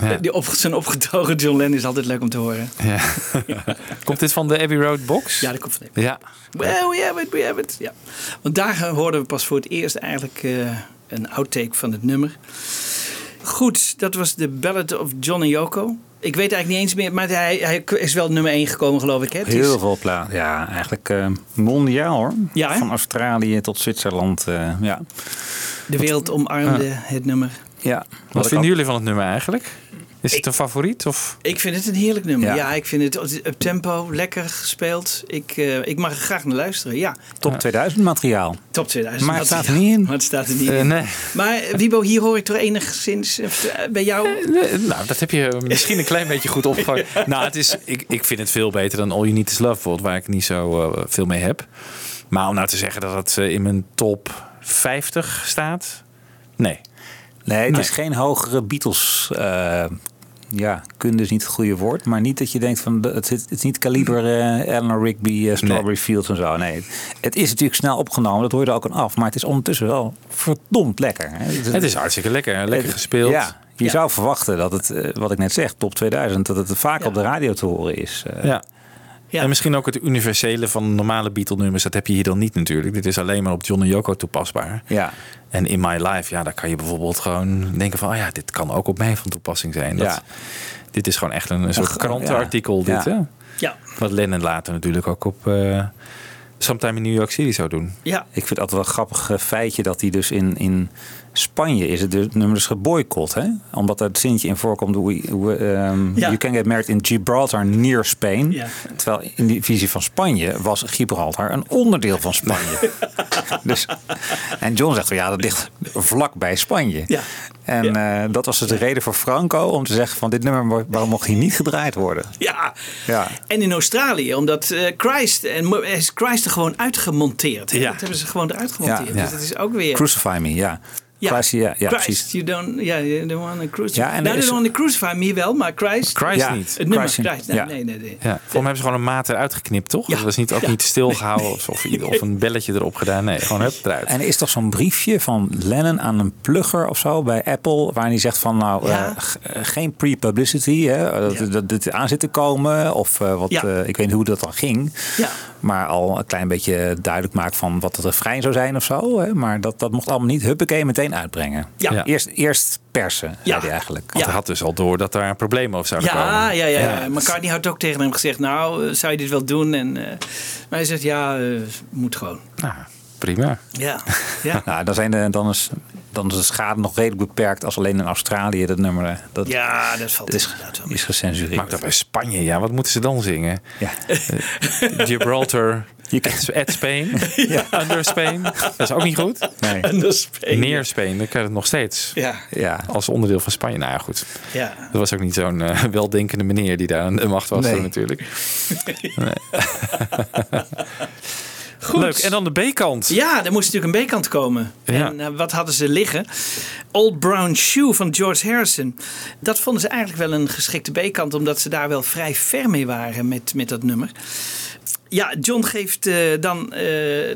Ja. Die op, zijn opgetogen John Lennon is altijd leuk om te horen. Ja. Komt dit van de Abbey Road box? Ja, dat komt van Ja. Well, we have it, we have it. Ja. Want daar hoorden we pas voor het eerst eigenlijk eh, een outtake van het nummer. Goed, dat was de Ballad of John en Yoko. Ik weet eigenlijk niet eens meer, maar hij, hij is wel nummer 1 gekomen, geloof ik. Hè? Het is- Heel veel plaat. Ja, eigenlijk eh, mondiaal hoor. Ja? Van Australië tot Zwitserland. eh, ja. De wereld omarmde het nummer. Ja. Wat vinden jullie van het nummer eigenlijk? Is het een favoriet? Of? Ik vind het een heerlijk nummer. Ja. Ja, ik vind het up tempo, lekker gespeeld. Ik, eh, ik mag er graag naar luisteren. Ja, Top 2000 materiaal. top 2000. Maar het staat er niet in. Maar het staat er niet in. nee. Maar eh, Wiebo, hier hoor ik toch enigszins eh, bij jou. Nou, dat heb je misschien een klein beetje goed opgevangen. Nou, het is, ik, ik vind het veel beter dan All You Need Is Love, bijvoorbeeld, waar ik niet zo eh, veel mee heb. Maar om nou te zeggen dat het in mijn top 50 staat, nee. Nee, het Nee. is geen hogere Beatles. eh, ja, kunde is niet het goede woord. Maar niet dat je denkt van het, is- het is niet kaliber eh Eleanor Rigby, eh, Strawberry Fields en zo. Nee, het is natuurlijk snel opgenomen. Dat hoor je er ook aan af. Maar het is ondertussen wel verdomd lekker. Hè. Het is hartstikke lekker, lekker Het- gespeeld. Ja, je zou verwachten dat het, wat ik net zeg, top 2000, dat het vaak op de radio te horen is. eh. Ja. En misschien ook het universele van normale Beatle-nummers. Dat heb je hier dan niet natuurlijk. Dit is alleen maar op John en Yoko toepasbaar. Ja. En in My Life, ja, daar kan je bijvoorbeeld gewoon denken van... oh ja, dit kan ook op mij van toepassing zijn. Dat, Ja. Dit is gewoon echt een, een soort Ach, krantenartikel. ja. Dit, hè? Ja. Wat Lennon later natuurlijk ook op eh Sometime in New York City zou doen. Ja. Ik vind het altijd wel een grappig eh, feitje dat hij dus in, in Spanje is het dus, nummer dus geboycott. Hè? Omdat er het zinnetje in voorkomt. We, we, ehm, Ja. You can get married in Gibraltar near Spain. Ja. Terwijl in die visie van Spanje was Gibraltar een onderdeel van Spanje. dus, en John zegt ja, dat ligt vlak bij Spanje. Ja. En eh, dat was dus de reden voor Franco om te zeggen van dit nummer, waarom mocht hij niet gedraaid worden? Ja. Ja. En in Australië, omdat eh, Christ, en is Christ er gewoon uitgemonteerd. hè? Ja. Dat hebben ze gewoon eruit gemonteerd. Ja. Dus dat is ook weer... Crucify me, ja. Ja, Christ, ja, ja Christ, precies. you don't, ja, you don't want to crucify. Ja, en nou, is- they don't want to crucify me wel, maar Christ. Christ Ja, niet. Het nummer Christ, Christ. Nee, ja. nee, nee. nee. Ja, voor mij hebben ze gewoon een maat eruit geknipt, toch? Ja. Dat was niet, ook Ja. niet stilgehouden of, of, of een belletje erop gedaan. Nee, gewoon hup, eruit. En er is toch zo'n briefje van Lennon aan een plugger of zo bij Apple, waarin hij zegt van nou Ja. eh, eh, geen pre-publicity, hè, dat, dat dit aan zit te komen of eh, wat, Ja. eh, ik weet niet hoe dat dan ging, Ja. Maar al een klein beetje duidelijk maakt van wat het refrein zou zijn of zo, hè, maar dat, dat mocht allemaal niet huppakee meteen uitbrengen. Ja. Ja. Eerst, eerst persen, Ja. zei hij eigenlijk. Want hij had dus al door dat daar problemen over zouden komen. Ja, ja, ja, ja. McCartney had ook tegen hem gezegd, nou, eh, zou je dit wel doen? En, eh, maar hij zegt, ja, eh, moet gewoon. Nou, prima. Ja, ja. Nou, dan, zijn de, dan, is, dan is de schade nog redelijk beperkt als alleen in Australië dat nummer eh, dat, ja dat valt dat is, is gecensureerd. Maar ook dat bij Spanje, ja, wat moeten ze dan zingen? Ja. Eh, Gibraltar, at, at Spain, under Spain. Dat is ook niet goed. Nee. Is Spain. Spain, dan kan je het nog steeds. Ja, Ja. Als onderdeel van Spanje. Nou ja, goed. ja. Dat was ook niet zo'n eh, weldenkende meneer die daar aan de macht was Nee. natuurlijk. Goed. Leuk. En dan de B-kant. Ja, er moest natuurlijk een B-kant komen. Ja. En eh, wat hadden ze liggen? Old Brown Shoe van George Harrison. Dat vonden ze eigenlijk wel een geschikte B-kant, omdat ze daar wel vrij ver mee waren met, met dat nummer. Ja, John geeft eh, dan eh,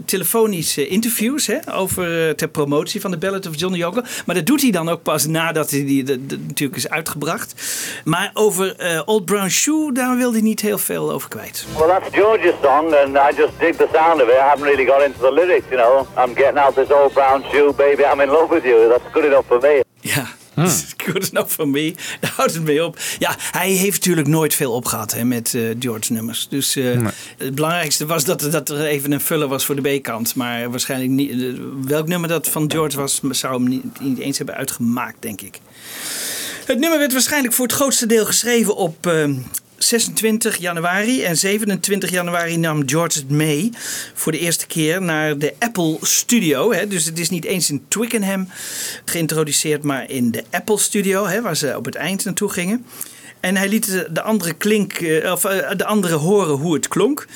telefonische interviews hè, over, eh, ter promotie van de Ballad of John Yoko. Maar dat doet hij dan ook pas nadat hij die, de- de- natuurlijk is uitgebracht. Maar over Old Brown Shoe, daar wil hij niet heel veel over kwijt. Well, that's George's song, and I just dig the sound of it. I haven't really got into the lyrics, you know. I'm getting out this old brown shoe, baby. I'm in love with you. That's good enough for me. Ja, good enough for me. Daar houdt het mee op. Ja, hij heeft natuurlijk nooit veel opgehad hè, met eh, George nummers. Dus eh, het belangrijkste was dat, er- dat er even een vuller was voor de B-kant. Maar waarschijnlijk niet. eh, welk nummer dat van George was, zou hem niet, niet eens hebben uitgemaakt, denk ik. Het nummer werd waarschijnlijk voor het grootste deel geschreven op 26 januari. En 27 januari nam George het mee voor de eerste keer naar de Apple Studio. Hè. Dus het is niet eens in Twickenham geïntroduceerd, maar in de Apple Studio, hè, waar ze op het eind naartoe gingen. En hij liet de, de andere klink, eh, of, eh, de andere horen hoe het klonk.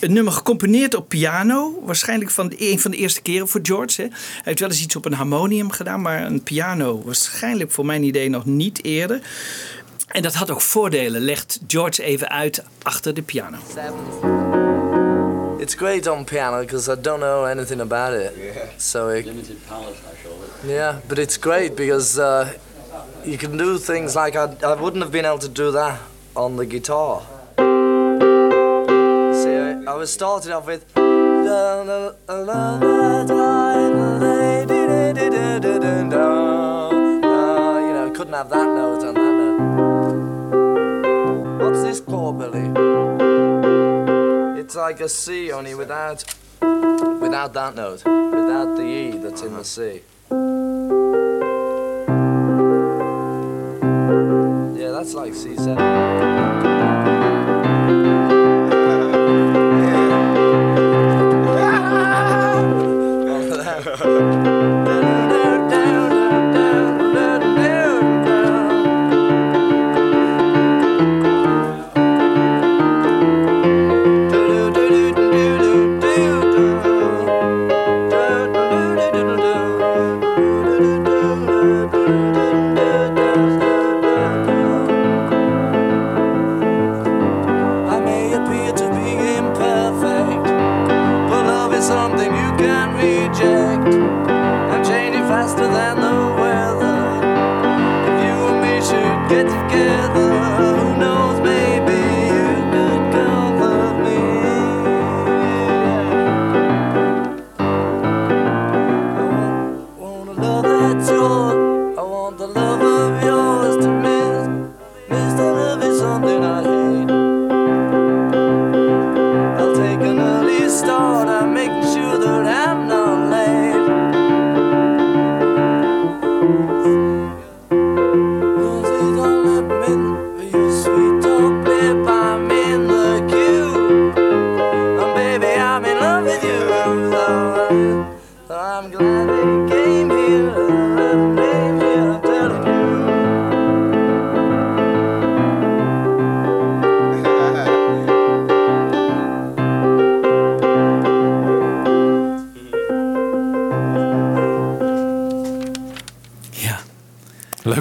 Een nummer gecomponeerd op piano. Waarschijnlijk van een van de eerste keren voor George. Hè. Hij heeft wel eens iets op een harmonium gedaan. Maar een piano waarschijnlijk voor mijn idee nog niet eerder. En dat had ook voordelen. Legt George even uit achter de piano. It's great on piano because I don't know anything about it. So it, Limited palette, I show it. yeah, but it's great because uh, you can do things like I, I wouldn't have been able to do that on the guitar. See, I, I was starting off with. You know, couldn't have that note on that Billy? It's like a C only without without that note, without the E that's in the C. Yeah, that's like C7.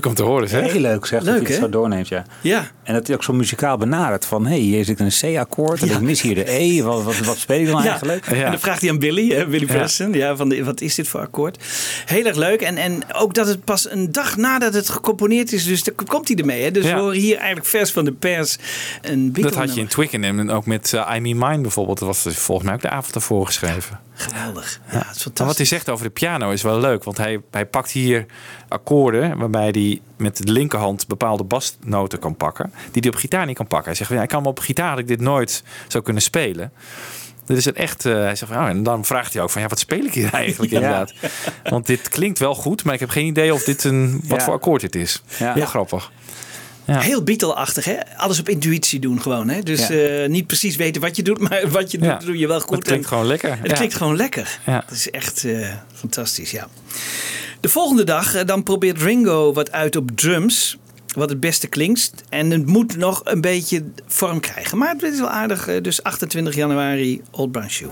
Leuk om te horen, zeg. Heel leuk zeg, dat Leuk, hij het hè? zo doorneemt, ja. Ja. En dat hij ook zo muzikaal benadert van... hé, hey, hier zit een C-akkoord en ik mis hier de E. Wat, wat, wat speel je dan Ja. eigenlijk? En dan vraagt hij aan Billy, hè, Billy Ja. Preston. Ja, van de- wat is dit voor akkoord? Heel erg leuk. En, en ook dat het pas een dag nadat het gecomponeerd is. Dus daar komt hij ermee. Hè. Dus Ja. we horen hier eigenlijk vers van de pers een Beatle Dat had je in Twickenham en ook met uh, I Me Mine bijvoorbeeld. Dat was dus volgens mij ook de avond ervoor geschreven. Geweldig. Ja, het is Maar fantastisch. wat hij zegt over de piano is wel leuk. Want hij, hij pakt hier akkoorden waarbij hij met de linkerhand bepaalde basnoten kan pakken. Die hij op gitaar niet kan pakken. Hij zegt, ja, ik kan op gitaar had ik dit nooit zou kunnen spelen. Dit is een echt. eh, hij zegt van, oh, en dan vraagt hij ook van ja, wat speel ik hier eigenlijk Ja. inderdaad? Want dit klinkt wel goed, maar ik heb geen idee of dit een wat Ja. voor akkoord dit is. Ja. Heel grappig. Heel Beatle-achtig, hè? Alles op intuïtie doen gewoon, hè? Dus Ja. eh, niet precies weten wat je doet, maar wat je doet, Ja. doe je wel goed. Het klinkt En gewoon lekker. Het Ja. klinkt gewoon lekker. Ja. Dat is echt eh, fantastisch, ja. De volgende dag, eh, dan probeert Ringo wat uit op drums. Wat het beste klinkt. En het moet nog een beetje vorm krijgen. Maar het is wel aardig. Dus 28 januari, Old Brown Shoe.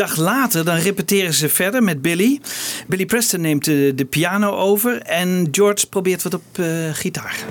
Dag later, dan repeteren ze verder met Billy. Billy Preston neemt de, piano over en George probeert wat op eh, gitaar.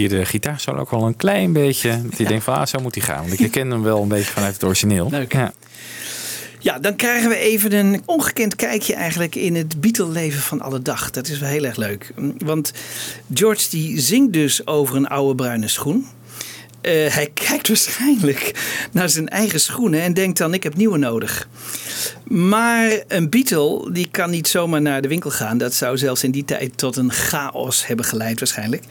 Hier de gitaarsolo ook al een klein beetje. Dat hij denkt van, ah, zo moet hij gaan. Want ik herken hem wel een beetje vanuit het origineel. Leuk. Ja. Ja, dan krijgen we even een ongekend kijkje eigenlijk in het Beatle-leven van alle dag. Dat is wel heel erg leuk. Want George die zingt dus over een oude bruine schoen. Eh, hij kijkt waarschijnlijk naar zijn eigen schoenen en denkt dan: ik heb nieuwe nodig. Maar een Beatle die kan niet zomaar naar de winkel gaan. Dat zou zelfs in die tijd tot een chaos hebben geleid waarschijnlijk.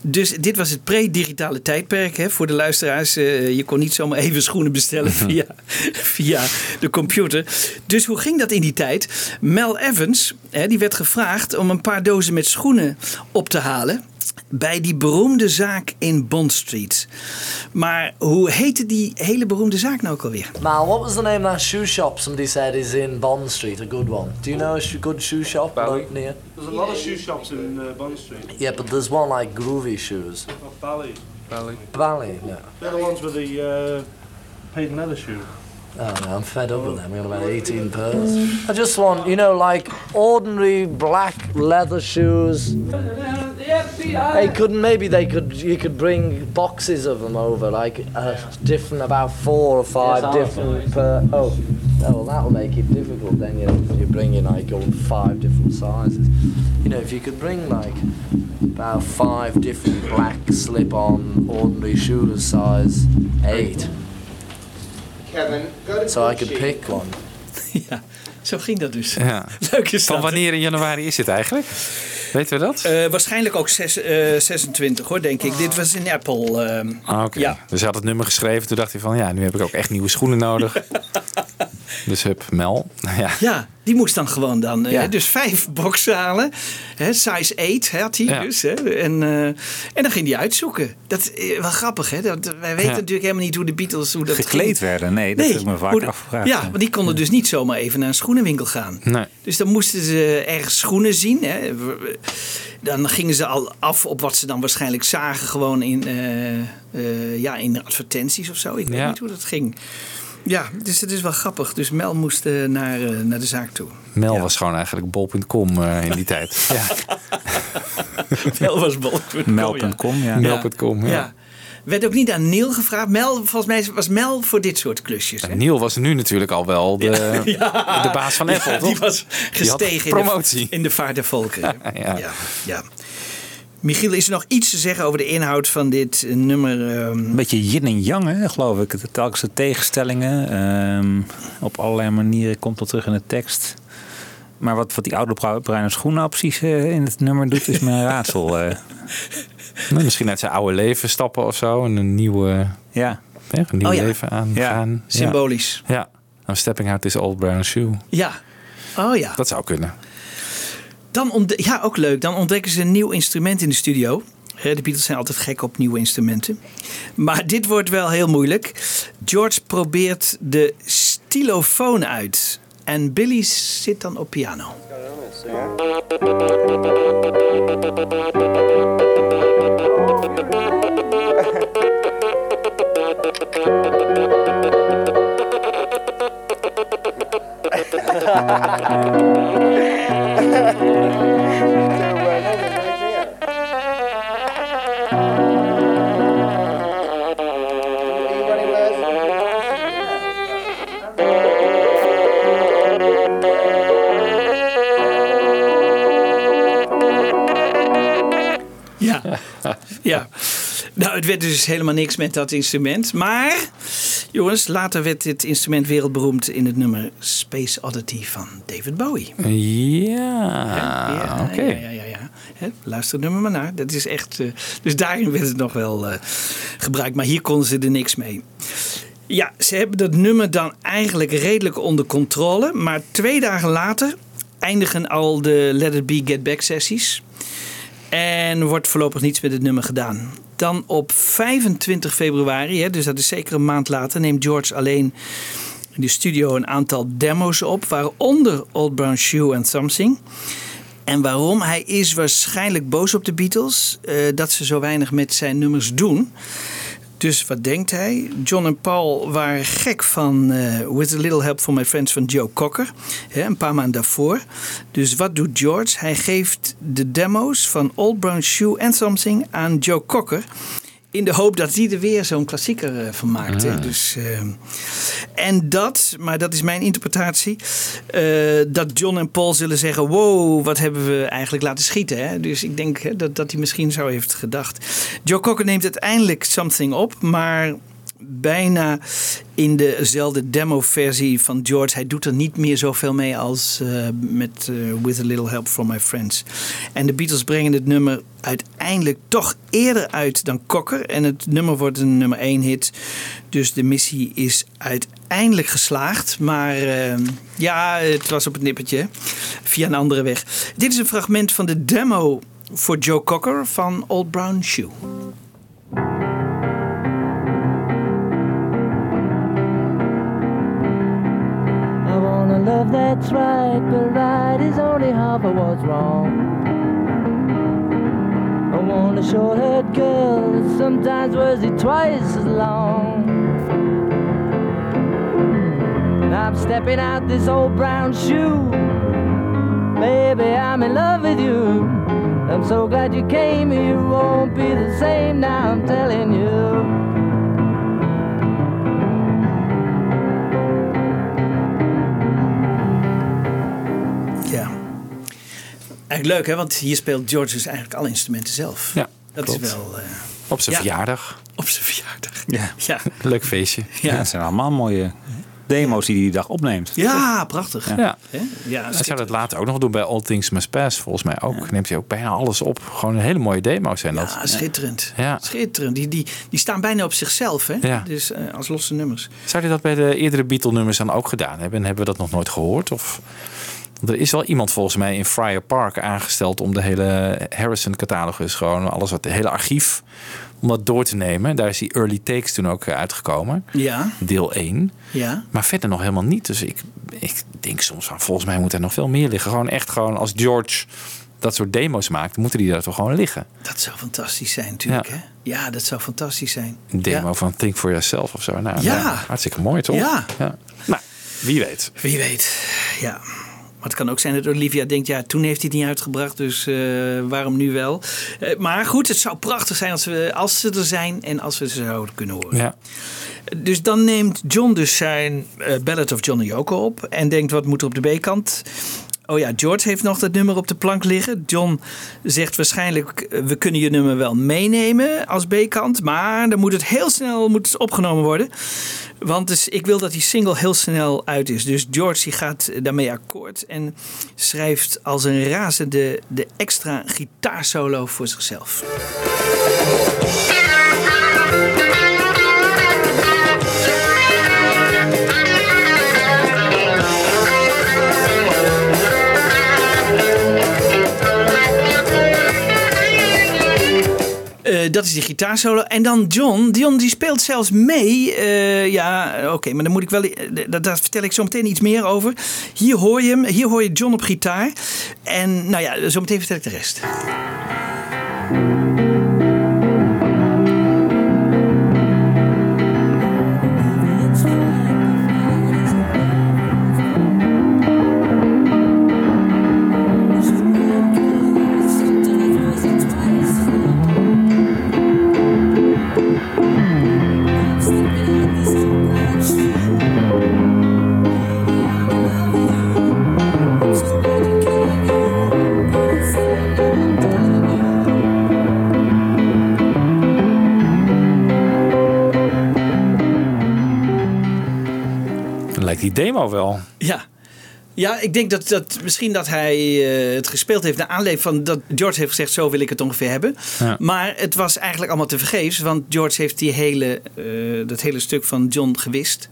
Dus dit was het pre-digitale tijdperk hè, voor de luisteraars. Eh, je kon niet zomaar even schoenen bestellen via, via de computer. Dus hoe ging dat in die tijd? Mel Evans hè, die werd gevraagd om een paar dozen met schoenen op te halen bij die beroemde zaak in Bond Street. Maar hoe heette die hele beroemde zaak nou ook alweer? Mal, what was the name of that shoe shop somebody said is in Bond Street, a good one? Do you know a sh- good shoe shop near? There's a lot of shoe shops in uh, Bond Street. Yeah, but there's one like groovy shoes. Bally. Bally. Bally, no. They're the ones with the uh, patent leather shoe. Oh no, I'm fed up with them. We got about 18 pairs. I just want, you know, like ordinary black leather shoes. They could maybe they could you could bring boxes of them over, like uh, different about four or five Yes, different. Per, oh, oh, well that'll make it difficult then. You know, if you bring in like all five different sizes. You know, if you could bring like about five different black slip-on ordinary shoes, size eight. Kevin, go to So I could Gucci. pick one. ja, zo ging dat dus. Ja. Leuk is Van wanneer in januari is het eigenlijk? Weten we dat? Eh, waarschijnlijk ook zes, eh, 26 hoor, denk ik. Dit was in Apple. ehm, Ah, Oké. Ja. Dus hij had het nummer geschreven. Toen dacht hij van, ja, nu heb ik ook echt nieuwe schoenen nodig. dus hup, Mel. Ja. Ja, die moest dan gewoon dan. eh, Ja. dus vijf boxen halen. Hè, size 8 had hij Ja. dus. Hè, en, eh, en dan ging hij uitzoeken. Dat is wel grappig, hè? Dat, wij weten Ja. natuurlijk helemaal niet hoe de Beatles hoe dat Gekleed ging. werden, nee, dat ik me vaak hoe afgevraagd. Ja, want die konden dus niet zomaar even naar een schoenenwinkel gaan. Nee. Dus dan moesten ze ergens schoenen zien. Hè. Dan gingen ze al af op wat ze dan waarschijnlijk zagen, gewoon in, eh, eh, ja, in advertenties of zo. Ik weet niet hoe dat ging. Ja, dus het is wel grappig. Dus Mel moest eh, naar, eh, naar de zaak toe. Mel was gewoon eigenlijk bol.com eh, in die tijd. Ja. Mel was bol.com. Mel.com, ja. Mel.com, ja. Ja. Werd ook niet aan Neil gevraagd. Mel, volgens mij was Mel voor dit soort klusjes. Hè? Neil was nu natuurlijk al wel de, de baas van Apple, Ja, toch? die was Die gestegen in promotie. de, in de vaart der volkeren. Ja. ja. Ja. Michiel, is er nog iets te zeggen over de inhoud van dit eh, nummer? ehm? Een beetje yin en yang, hè, geloof ik. Telkens de tegenstellingen. ehm, op allerlei manieren komt dat terug in de tekst. Maar wat, wat die oude brui- bruine schoen nou precies eh, in het nummer doet, is een raadsel. eh. Nou, misschien uit zijn oude leven stappen of zo. En een, nieuwe, ja. een nieuw Oh ja. leven aangaan. Ja. Symbolisch. Ja. I'm stepping out this old brown shoe. Ja. Oh ja. Dat zou kunnen. Dan ja, ook leuk. Dan ontdekken ze een nieuw instrument in de studio. De Beatles zijn altijd gek op nieuwe instrumenten. Maar dit wordt wel heel moeilijk. George probeert de stylofoon uit. En Billy zit dan op piano. Ja. ja. Nou, het werd dus helemaal niks met dat instrument. Maar, jongens, later werd dit instrument wereldberoemd in het nummer Space Oddity van David Bowie. Ja, oké. Ja, ja, ja. luister het nummer maar naar. Dat is echt, eh, dus daarin werd het nog wel eh, gebruikt. Maar hier konden ze er niks mee. Ja, ze hebben dat nummer dan eigenlijk redelijk onder controle. Maar twee dagen later eindigen al de Let It Be Get Back sessies. En wordt voorlopig niets met het nummer gedaan. Dan op 25 februari, hè, dus dat is zeker een maand later, neemt George alleen in de studio een aantal demo's op, waaronder Old Brown Shoe en Something. En waarom? Hij is waarschijnlijk boos op de Beatles eh, dat ze zo weinig met zijn nummers doen. Dus wat denkt hij? John en Paul waren gek van eh, With a Little Help from My Friends van Joe Cocker. Hè, een paar maanden daarvoor. Dus wat doet George? Hij geeft de demo's van Old Brown Shoe and Something aan Joe Cocker. In de hoop dat hij er weer zo'n klassieker eh, van maakt. Ah. Dus, eh, en dat, maar dat is mijn interpretatie, eh, dat John en Paul zullen zeggen: Wow, wat hebben we eigenlijk laten schieten? Hè? Dus ik denk hè, dat, dat hij misschien zo heeft gedacht. Joe Cocker neemt uiteindelijk something op, maar bijna in dezelfde demo-versie van George. Hij doet er niet meer zoveel mee als eh, met eh, With a Little Help from My Friends. En de Beatles brengen het nummer uiteindelijk toch eerder uit dan Cocker. En het nummer wordt een nummer 1 hit. Dus de missie is uiteindelijk geslaagd. Maar eh, ja, het was op het nippertje. Via een andere weg. Dit is een fragment van de demo voor Joe Cocker van Old Brown Shoe. Love that's right, but right is only half of what's wrong. I want a short-haired girl sometimes wears it twice as long. Hmm. I'm stepping out this old brown shoe. Baby, I'm in love with you. I'm so glad you came. You won't be the same now, I'm telling you. Eigenlijk leuk, hè? Want hier speelt George dus eigenlijk alle instrumenten zelf. Ja, Dat klopt. is wel... eh, Op zijn ja, verjaardag. Op zijn verjaardag. Ja. Ja. Leuk feestje. Ja, het zijn allemaal mooie demo's die hij die dag opneemt. Ja, prachtig. Ja. Ja, Hij zou dat later ook nog doen bij All Things Must Pass. Volgens mij ook. Neemt hij ook bijna alles op. Gewoon een hele mooie demo's zijn dat. Ja, schitterend. Ja. Schitterend. Die, die, die staan bijna op zichzelf, hè? Ja. Dus eh, als losse nummers. Zou hij dat bij de eerdere Beatle-nummers dan ook gedaan hebben? En hebben we dat nog nooit gehoord? Of... Er is wel iemand volgens mij in Friar Park aangesteld om de hele Harrison-catalogus, gewoon alles wat, het hele archief, om dat door te nemen. Daar is die Early Takes toen ook eh, uitgekomen. Ja. Deel 1. Ja. Maar verder nog helemaal niet. Dus ik, ik denk soms van, volgens mij moet er nog veel meer liggen. Gewoon echt gewoon als George dat soort demo's maakt, moeten die daar toch gewoon liggen. Dat zou fantastisch zijn, natuurlijk. Ja. Hè? Ja, dat zou fantastisch zijn. Een demo Ja. van Think for Yourself of zo. Nou, Ja. nou, hartstikke mooi toch? Ja. Nou, wie weet. Wie weet. Ja. Maar het kan ook zijn dat Olivia denkt, ja, toen heeft hij het niet uitgebracht, dus eh, waarom nu wel? Eh, maar goed, het zou prachtig zijn als, we, als ze er zijn en als we ze zouden kunnen horen. Ja. Dus dan neemt John dus zijn eh, Ballad of John en Yoko op en denkt, wat moet er op de B-kant? Oh ja, George heeft nog dat nummer op de plank liggen. John zegt waarschijnlijk, eh, we kunnen je nummer wel meenemen als B-kant. Maar dan moet het heel snel moet het opgenomen worden. Want dus, ik wil dat die single heel snel uit is. Dus George die gaat daarmee akkoord. En schrijft als een razende de extra gitaarsolo voor zichzelf. Dat is die gitaarsolo. En dan John. John die speelt zelfs mee. Eh, ja, oké, maar dan moet ik wel. eh, Daar, daar vertel ik zo meteen iets meer over. Hier hoor je hem. Hier hoor je John op gitaar. En nou ja, zo meteen vertel ik de rest. Die demo wel. Ja. Ja, ik denk dat, dat misschien dat hij eh, het gespeeld heeft naar aanleiding van dat George heeft gezegd: zo wil ik het ongeveer hebben. Ja. Maar het was eigenlijk allemaal te vergeefs, want George heeft die hele, eh, dat hele stuk van John gewist.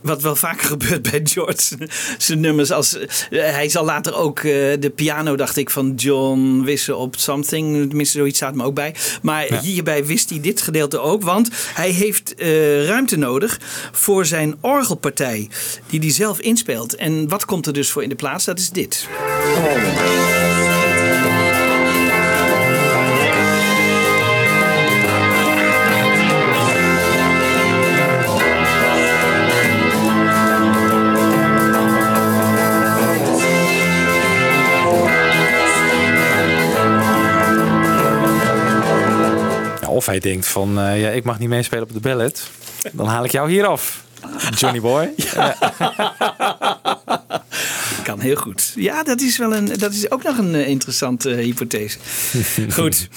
Wat wel vaker gebeurt bij George. Zijn nummers als. eh, hij zal later ook eh, de piano, dacht ik, van John wissen op Something. Tenminste, zoiets staat me ook bij. Maar hierbij wist hij dit gedeelte ook. Want hij heeft eh, ruimte nodig voor zijn orgelpartij. Die hij zelf inspeelt. En wat komt er dus voor in de plaats? Dat is dit. of hij denkt van, eh, ja, ik mag niet meespelen op de ballet. Dan haal ik jou hier af. Johnny Boy. Kan heel goed. Ja, dat is, wel een, dat is ook nog een eh, interessante eh, hypothese. Goed.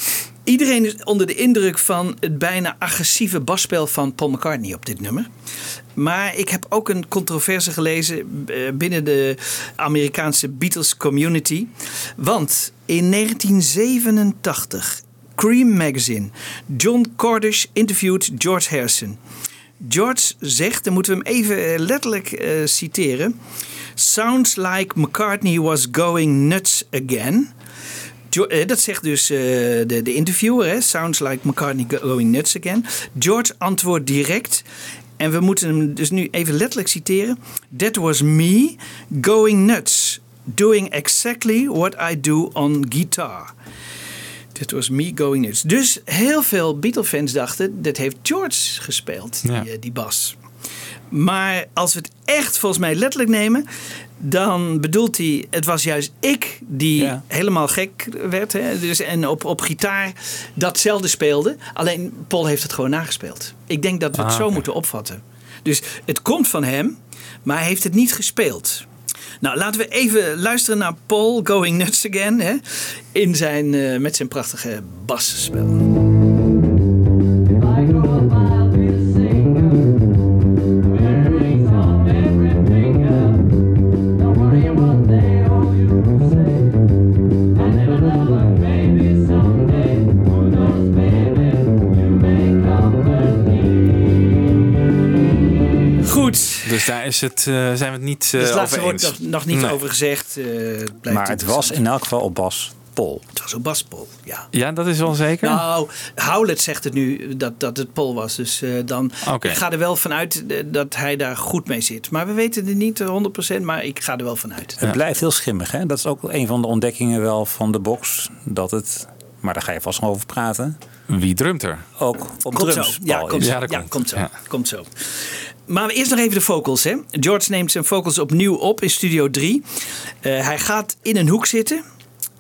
Iedereen is onder de indruk van het bijna agressieve basspel van Paul McCartney op dit nummer. Maar ik heb ook een controverse gelezen binnen de Amerikaanse Beatles community. Want in 1987, Cream Magazine, John Cordish interviewt George Harrison. George zegt, dan moeten we hem even eh, letterlijk eh, citeren. Sounds like McCartney was going nuts again. Eh, dat zegt dus de, de interviewer. Sounds like McCartney going nuts again. George antwoordt direct. En we moeten hem dus nu even letterlijk citeren. That was me going nuts. Doing exactly what I do on guitar. That was me going nuts. Dus heel veel Beatle-fans dachten, dat heeft George gespeeld, die, Ja. eh, die bas. Maar als we het echt volgens mij letterlijk nemen, dan bedoelt hij, het was juist ik die helemaal gek werd. Hè? Dus, en op, op gitaar datzelfde speelde. Alleen Paul heeft het gewoon nagespeeld. Ik denk dat we het Ah, zo moeten opvatten. Dus het komt van hem, maar hij heeft het niet gespeeld. Nou, laten we even luisteren naar Paul Going Nuts Again. Hè? In zijn, eh, met zijn prachtige basspel. Is het, eh, zijn we het niet eh Dus het laatste over eens. nog, nog niet Nee. over gezegd. eh, het Maar het was in elk geval op bas Paul. Het was op bas Paul, ja. Ja, dat is wel zeker. Nou, Howlett zegt het nu dat, dat het Paul was. Dus eh, dan Oké. ik ga er wel vanuit eh, dat hij daar goed mee zit. Maar we weten het niet 100%, maar ik ga er wel vanuit. Het blijft heel schimmig. Hè? Dat is ook een van de ontdekkingen wel van de box. Dat het, maar daar ga je vast nog over praten. Wie drumt er? Ook op Komt drums. zo. Ja, komt is. zo. Ja, komt zo. Komt zo. Maar eerst nog even de vocals. Hè. George neemt zijn vocals opnieuw op in Studio 3. Eh, hij gaat in een hoek zitten.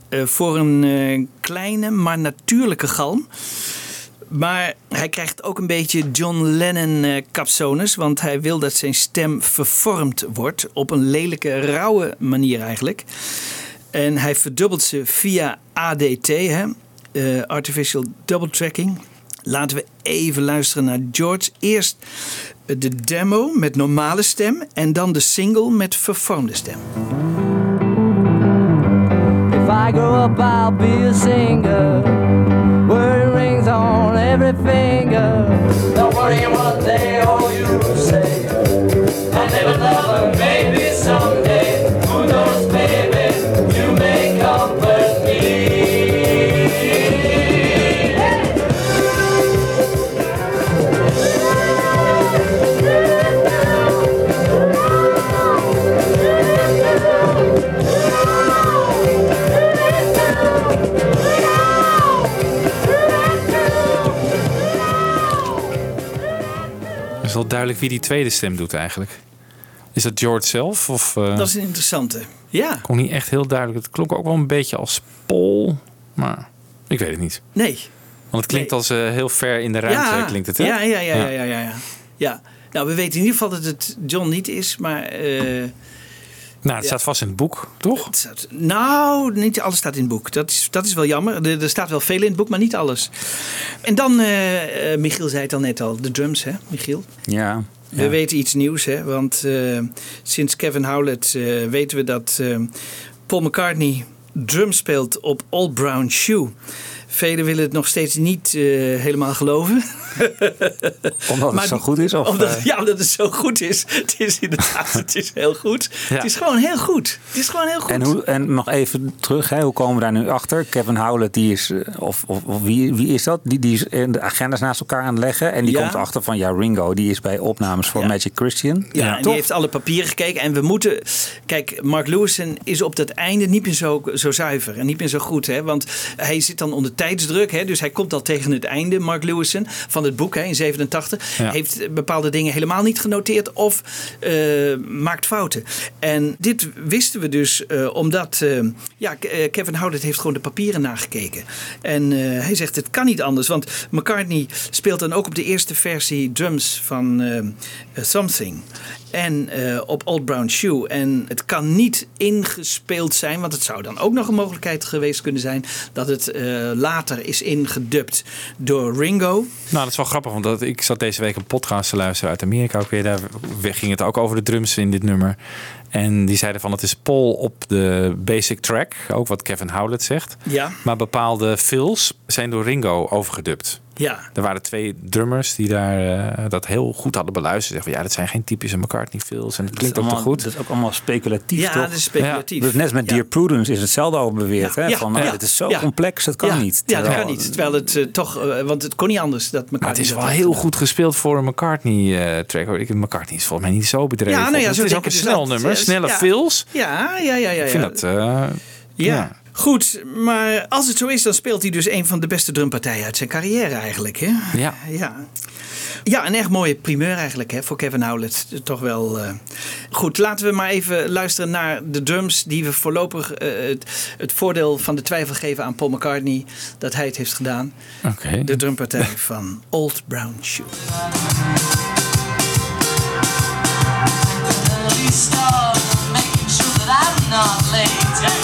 eh, voor een eh, kleine, maar natuurlijke galm. Maar hij krijgt ook een beetje John Lennon eh capsones. Want hij wil dat zijn stem vervormd wordt. Op een lelijke, rauwe manier eigenlijk. En hij verdubbelt ze via ADT, hè? Artificial Double Tracking. Laten we even luisteren naar George. Eerst de demo met normale stem. En dan de single met vervormde stem. If I grow up, I'll be a singer. Wearing rings on every finger. Don't worry what they all you say. I never love her, maybe is wel duidelijk wie die tweede stem doet eigenlijk. Is dat George zelf? Of, eh, Dat is een interessante. Ja. kon niet echt heel duidelijk. Het klonk ook wel een beetje als Paul. Maar ik weet het niet. Nee. Want het klinkt als eh, heel ver in de ruimte. klinkt het, hè? Ja, ja, ja, ja, ja, ja, ja. Ja. Nou, we weten in ieder geval dat het John niet is, maar... eh, Nou, het staat vast in het boek, toch? het staat- nou, niet alles staat in het boek. Dat is, dat is wel jammer. Er, er staat wel veel in het boek, maar niet alles. En dan, eh, eh, Michiel zei het al net al, de drums, hè, Michiel? Ja. We weten iets nieuws, hè? want eh, sinds Kevin Howlett eh, weten we dat eh, Paul McCartney drums speelt op Old Brown Shoe. Velen willen het nog steeds niet eh, helemaal geloven. Omdat het zo goed is? Of, omdat, eh? Ja, omdat het zo goed is. Het is inderdaad, het is heel goed. Ja. Het is gewoon heel goed. Het is gewoon heel goed. En, hoe, en nog even terug, hè, hoe komen we daar nu achter? Kevin Howlett, die is, eh, of, of, of wie, wie is dat? Die, die is in de agendas naast elkaar aan het leggen. En die Ja. komt achter van, ja, Ringo, die is bij opnames voor Magic Christian. Ja, en die heeft alle papieren gekeken. En we moeten. Kijk, Mark Lewison is op dat einde niet meer zo, zo zuiver en niet meer zo goed. Hè? Want hij zit dan onder tijdsdruk. Hè, dus hij komt al tegen het einde, Mark Lewison, van het boek hè, in 87. Ja. Heeft bepaalde dingen helemaal niet genoteerd of eh, maakt fouten. En dit wisten we dus eh, omdat eh, ja, Kevin Howlett heeft gewoon de papieren nagekeken. En hij zegt het kan niet anders. Want McCartney speelt dan ook op de eerste versie drums van Something. En eh, op Old Brown Shoe. En het kan niet ingespeeld zijn, want het zou dan ook nog een mogelijkheid geweest kunnen zijn dat het eh, later is ingedubt door Ringo. Nou, dat is wel grappig, want dat, ik zat deze week een podcast te luisteren uit Amerika ook weer. Daar ging het ook over de drums in dit nummer. En die zeiden van het is Paul op de basic track, ook wat Kevin Howlett zegt. Ja. Maar bepaalde fills zijn door Ringo overgedubt. Ja. Er waren twee drummers die daar eh, dat heel goed hadden beluisterd. Zeggen van ja, dat zijn geen typische McCartney fills. En het klinkt ook te goed. Dat is ook allemaal speculatief, Ja, toch? dat is speculatief. Dus net als met Dear Prudence is hetzelfde over beweerd. Hè? Ja, van, nou, ja, Het is zo ja. complex, dat kan ja. niet. Ja, dat kan niet. Terwijl het eh, toch, eh, want het kon niet anders. Dat Maar het is wel heel goed gespeeld voor een McCartney-track. hoor. Ik McCartney is volgens mij niet zo bedreven. Ja, nou ja, het is ook een dus snel dat. nummer, snelle ja. fills. Ja, ja, ja, ja. Ik vind dat... eh, Ja. Goed, maar als het zo is, dan speelt hij dus een van de beste drumpartijen uit zijn carrière eigenlijk. Hè? Ja. Ja. Ja, een echt mooie primeur eigenlijk hè, voor Kevin Howlett. Toch wel eh, goed. Laten we maar even luisteren naar de drums die we voorlopig eh, het, het voordeel van de twijfel geven aan Paul McCartney. Dat hij het heeft gedaan. Oké. De drumpartij van Old Brown Shoe. start, making sure that I'm not late.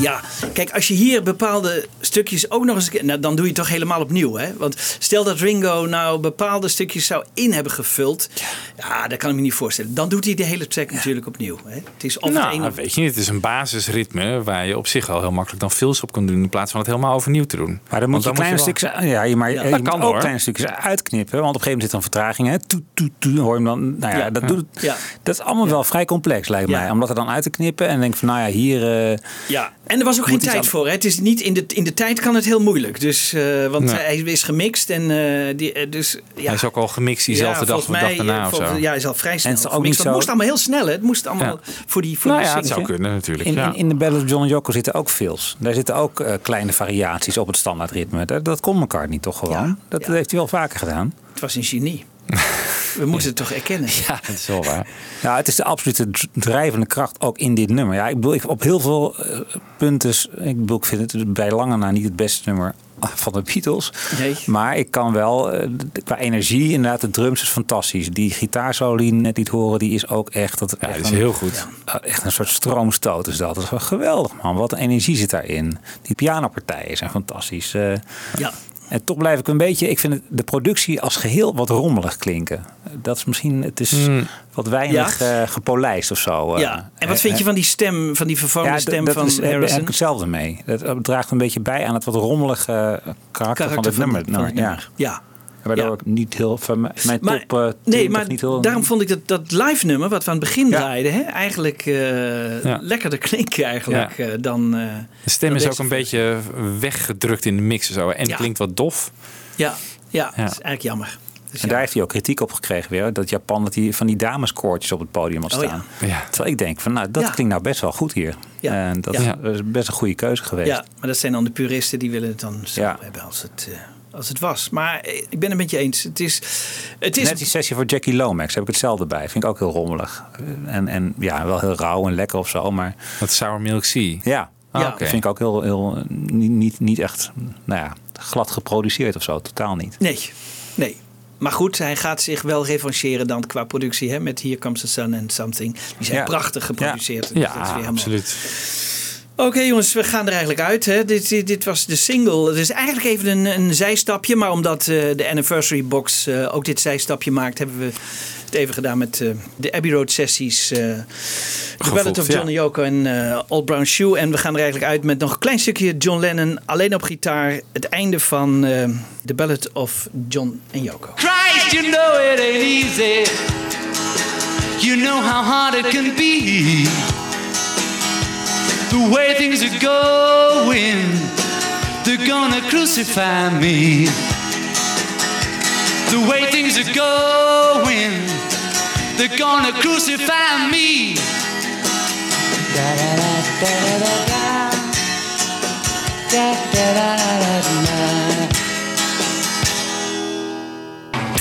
Ja, kijk, als je hier bepaalde stukjes ook nog eens... Nou, dan doe je het toch helemaal opnieuw, hè? Want stel dat Ringo nou bepaalde stukjes zou in hebben gevuld... Ja, dat kan ik me niet voorstellen. Dan doet hij de hele track natuurlijk opnieuw. Hè? Het is of Nou, een weet je niet. Het is een basisritme waar je op zich al heel makkelijk dan fills op kan doen. In plaats van het helemaal overnieuw te doen. Maar dan moet je kleine wel- stukjes, ja, je, maar, Ja, je kan ook hoor. kleine stukjes uitknippen. Want op een gegeven moment zit er een vertraging. Hè? Toet, toet, toet, hoor je hem dan. Nou ja, Ja. dat, Ja. doet, Ja. dat is allemaal wel vrij complex, lijkt Ja. mij. Om dat er dan uit te knippen. En dan denk ik van, nou ja, hier... eh, Ja, en er was ook geen Moet tijd aan- voor. Hè? Het is niet in de, in de tijd kan het heel moeilijk. Dus, eh, want Nee. hij is gemixt en eh, die, eh, dus ja. Hij is ook al gemixt diezelfde Ja, dag of de mij, dag daarna of zo. volgens- Ja, hij is al vrij snel het is ook gemixt. Het moest allemaal heel snel. Hè? Het moest allemaal voor die voor Nou die ja, het zou kunnen natuurlijk. In, ja. in, in de Battle of John en Yoko zitten ook fills. Daar zitten ook kleine variaties op het standaardritme. Dat, dat kon elkaar niet toch gewoon? dat heeft hij wel vaker gedaan. Het was een genie. We moeten het toch erkennen. Ja, dat is wel waar. Ja, het is de absolute dr- drijvende kracht ook in dit nummer. Ja, ik bedoel, ik, op heel veel eh, punten. Ik bedoel, ik vind het bij lange na niet het beste nummer van de Beatles. Nee. Maar ik kan wel, eh, qua energie, inderdaad, de drums is fantastisch. Die gitaarsolo die je net liet horen, die is ook echt... Dat, Ja, echt is een- heel goed. eh, Echt een soort stroomstoot is dat. Dat is wel geweldig, man. Wat een energie zit daarin. Die pianopartijen zijn fantastisch. Ja. En toch blijf ik een beetje... Ik vind het, de productie als geheel wat rommelig klinken. Dat is misschien... Het is Hmm. wat weinig eh, gepolijst of zo. eh. Ja, en wat vind je Eh, van die stem, van die vervormde d- stem van is, daar heb Harrison? ik hetzelfde mee. Dat draagt een beetje bij aan het wat rommelige karakter, van het nummer. van het ja. nummer. Ja. Waardoor ik niet heel van mijn Maar, top. eh, nee, 20 maar niet heel, daarom vond ik dat, dat live nummer wat we aan het begin draaiden, hè, eigenlijk eh, Ja. lekkerder klinken eigenlijk Ja. eh, dan. eh, De stem dan is ook een beetje weggedrukt in de mix en zo. En Ja. klinkt wat dof. Ja, ja, Ja. dat is eigenlijk jammer. Dus en daar heeft hij ook kritiek op gekregen weer. Dat Japan dat hij van die dameskoortjes op het podium had Oh, ja. staan. Ja. Terwijl ik denk van nou, dat Ja. klinkt nou best wel goed hier. Ja. En dat Ja. is best een goede keuze geweest. Ja, maar dat zijn dan de puristen die willen het dan zo Ja. hebben als het, eh, als het was. Maar eh, ik ben het met je eens. Het is, het is Net die sessie voor Jackie Lomax heb ik hetzelfde bij. Vind ik ook heel rommelig. En, en ja, wel heel rauw en lekker of zo. Maar Dat Sour Milk Sea. ja, Ah, dat oké. vind ik ook heel, heel niet, niet, niet echt nou ja, glad geproduceerd of zo. Totaal niet. Nee, nee. Maar goed, hij gaat zich wel revancheren dan qua productie hè, met Here Comes the Sun and Something. Die zijn Ja. prachtig geproduceerd. Ja, dat is weer helemaal- absoluut. Oké jongens, we gaan er eigenlijk uit. Hè. Dit, dit, dit was de single. Het is eigenlijk even een, een zijstapje. Maar omdat eh, de Anniversary Box eh, ook dit zijstapje maakt... hebben we het even gedaan met eh, de Abbey Road sessies. eh The Ballad of ja. Johnny Yoko en eh, Old Brown Shoe. En we gaan er eigenlijk uit met nog een klein stukje John Lennon. Alleen op gitaar. Het einde van eh The Ballad of John en Yoko. Christ, you know it ain't easy. You know how hard it can be. The way things are going, they're gonna crucify me. The way things are going, they're gonna crucify me. Da-da-da-da-da-da. Da-da-da-da-da-da.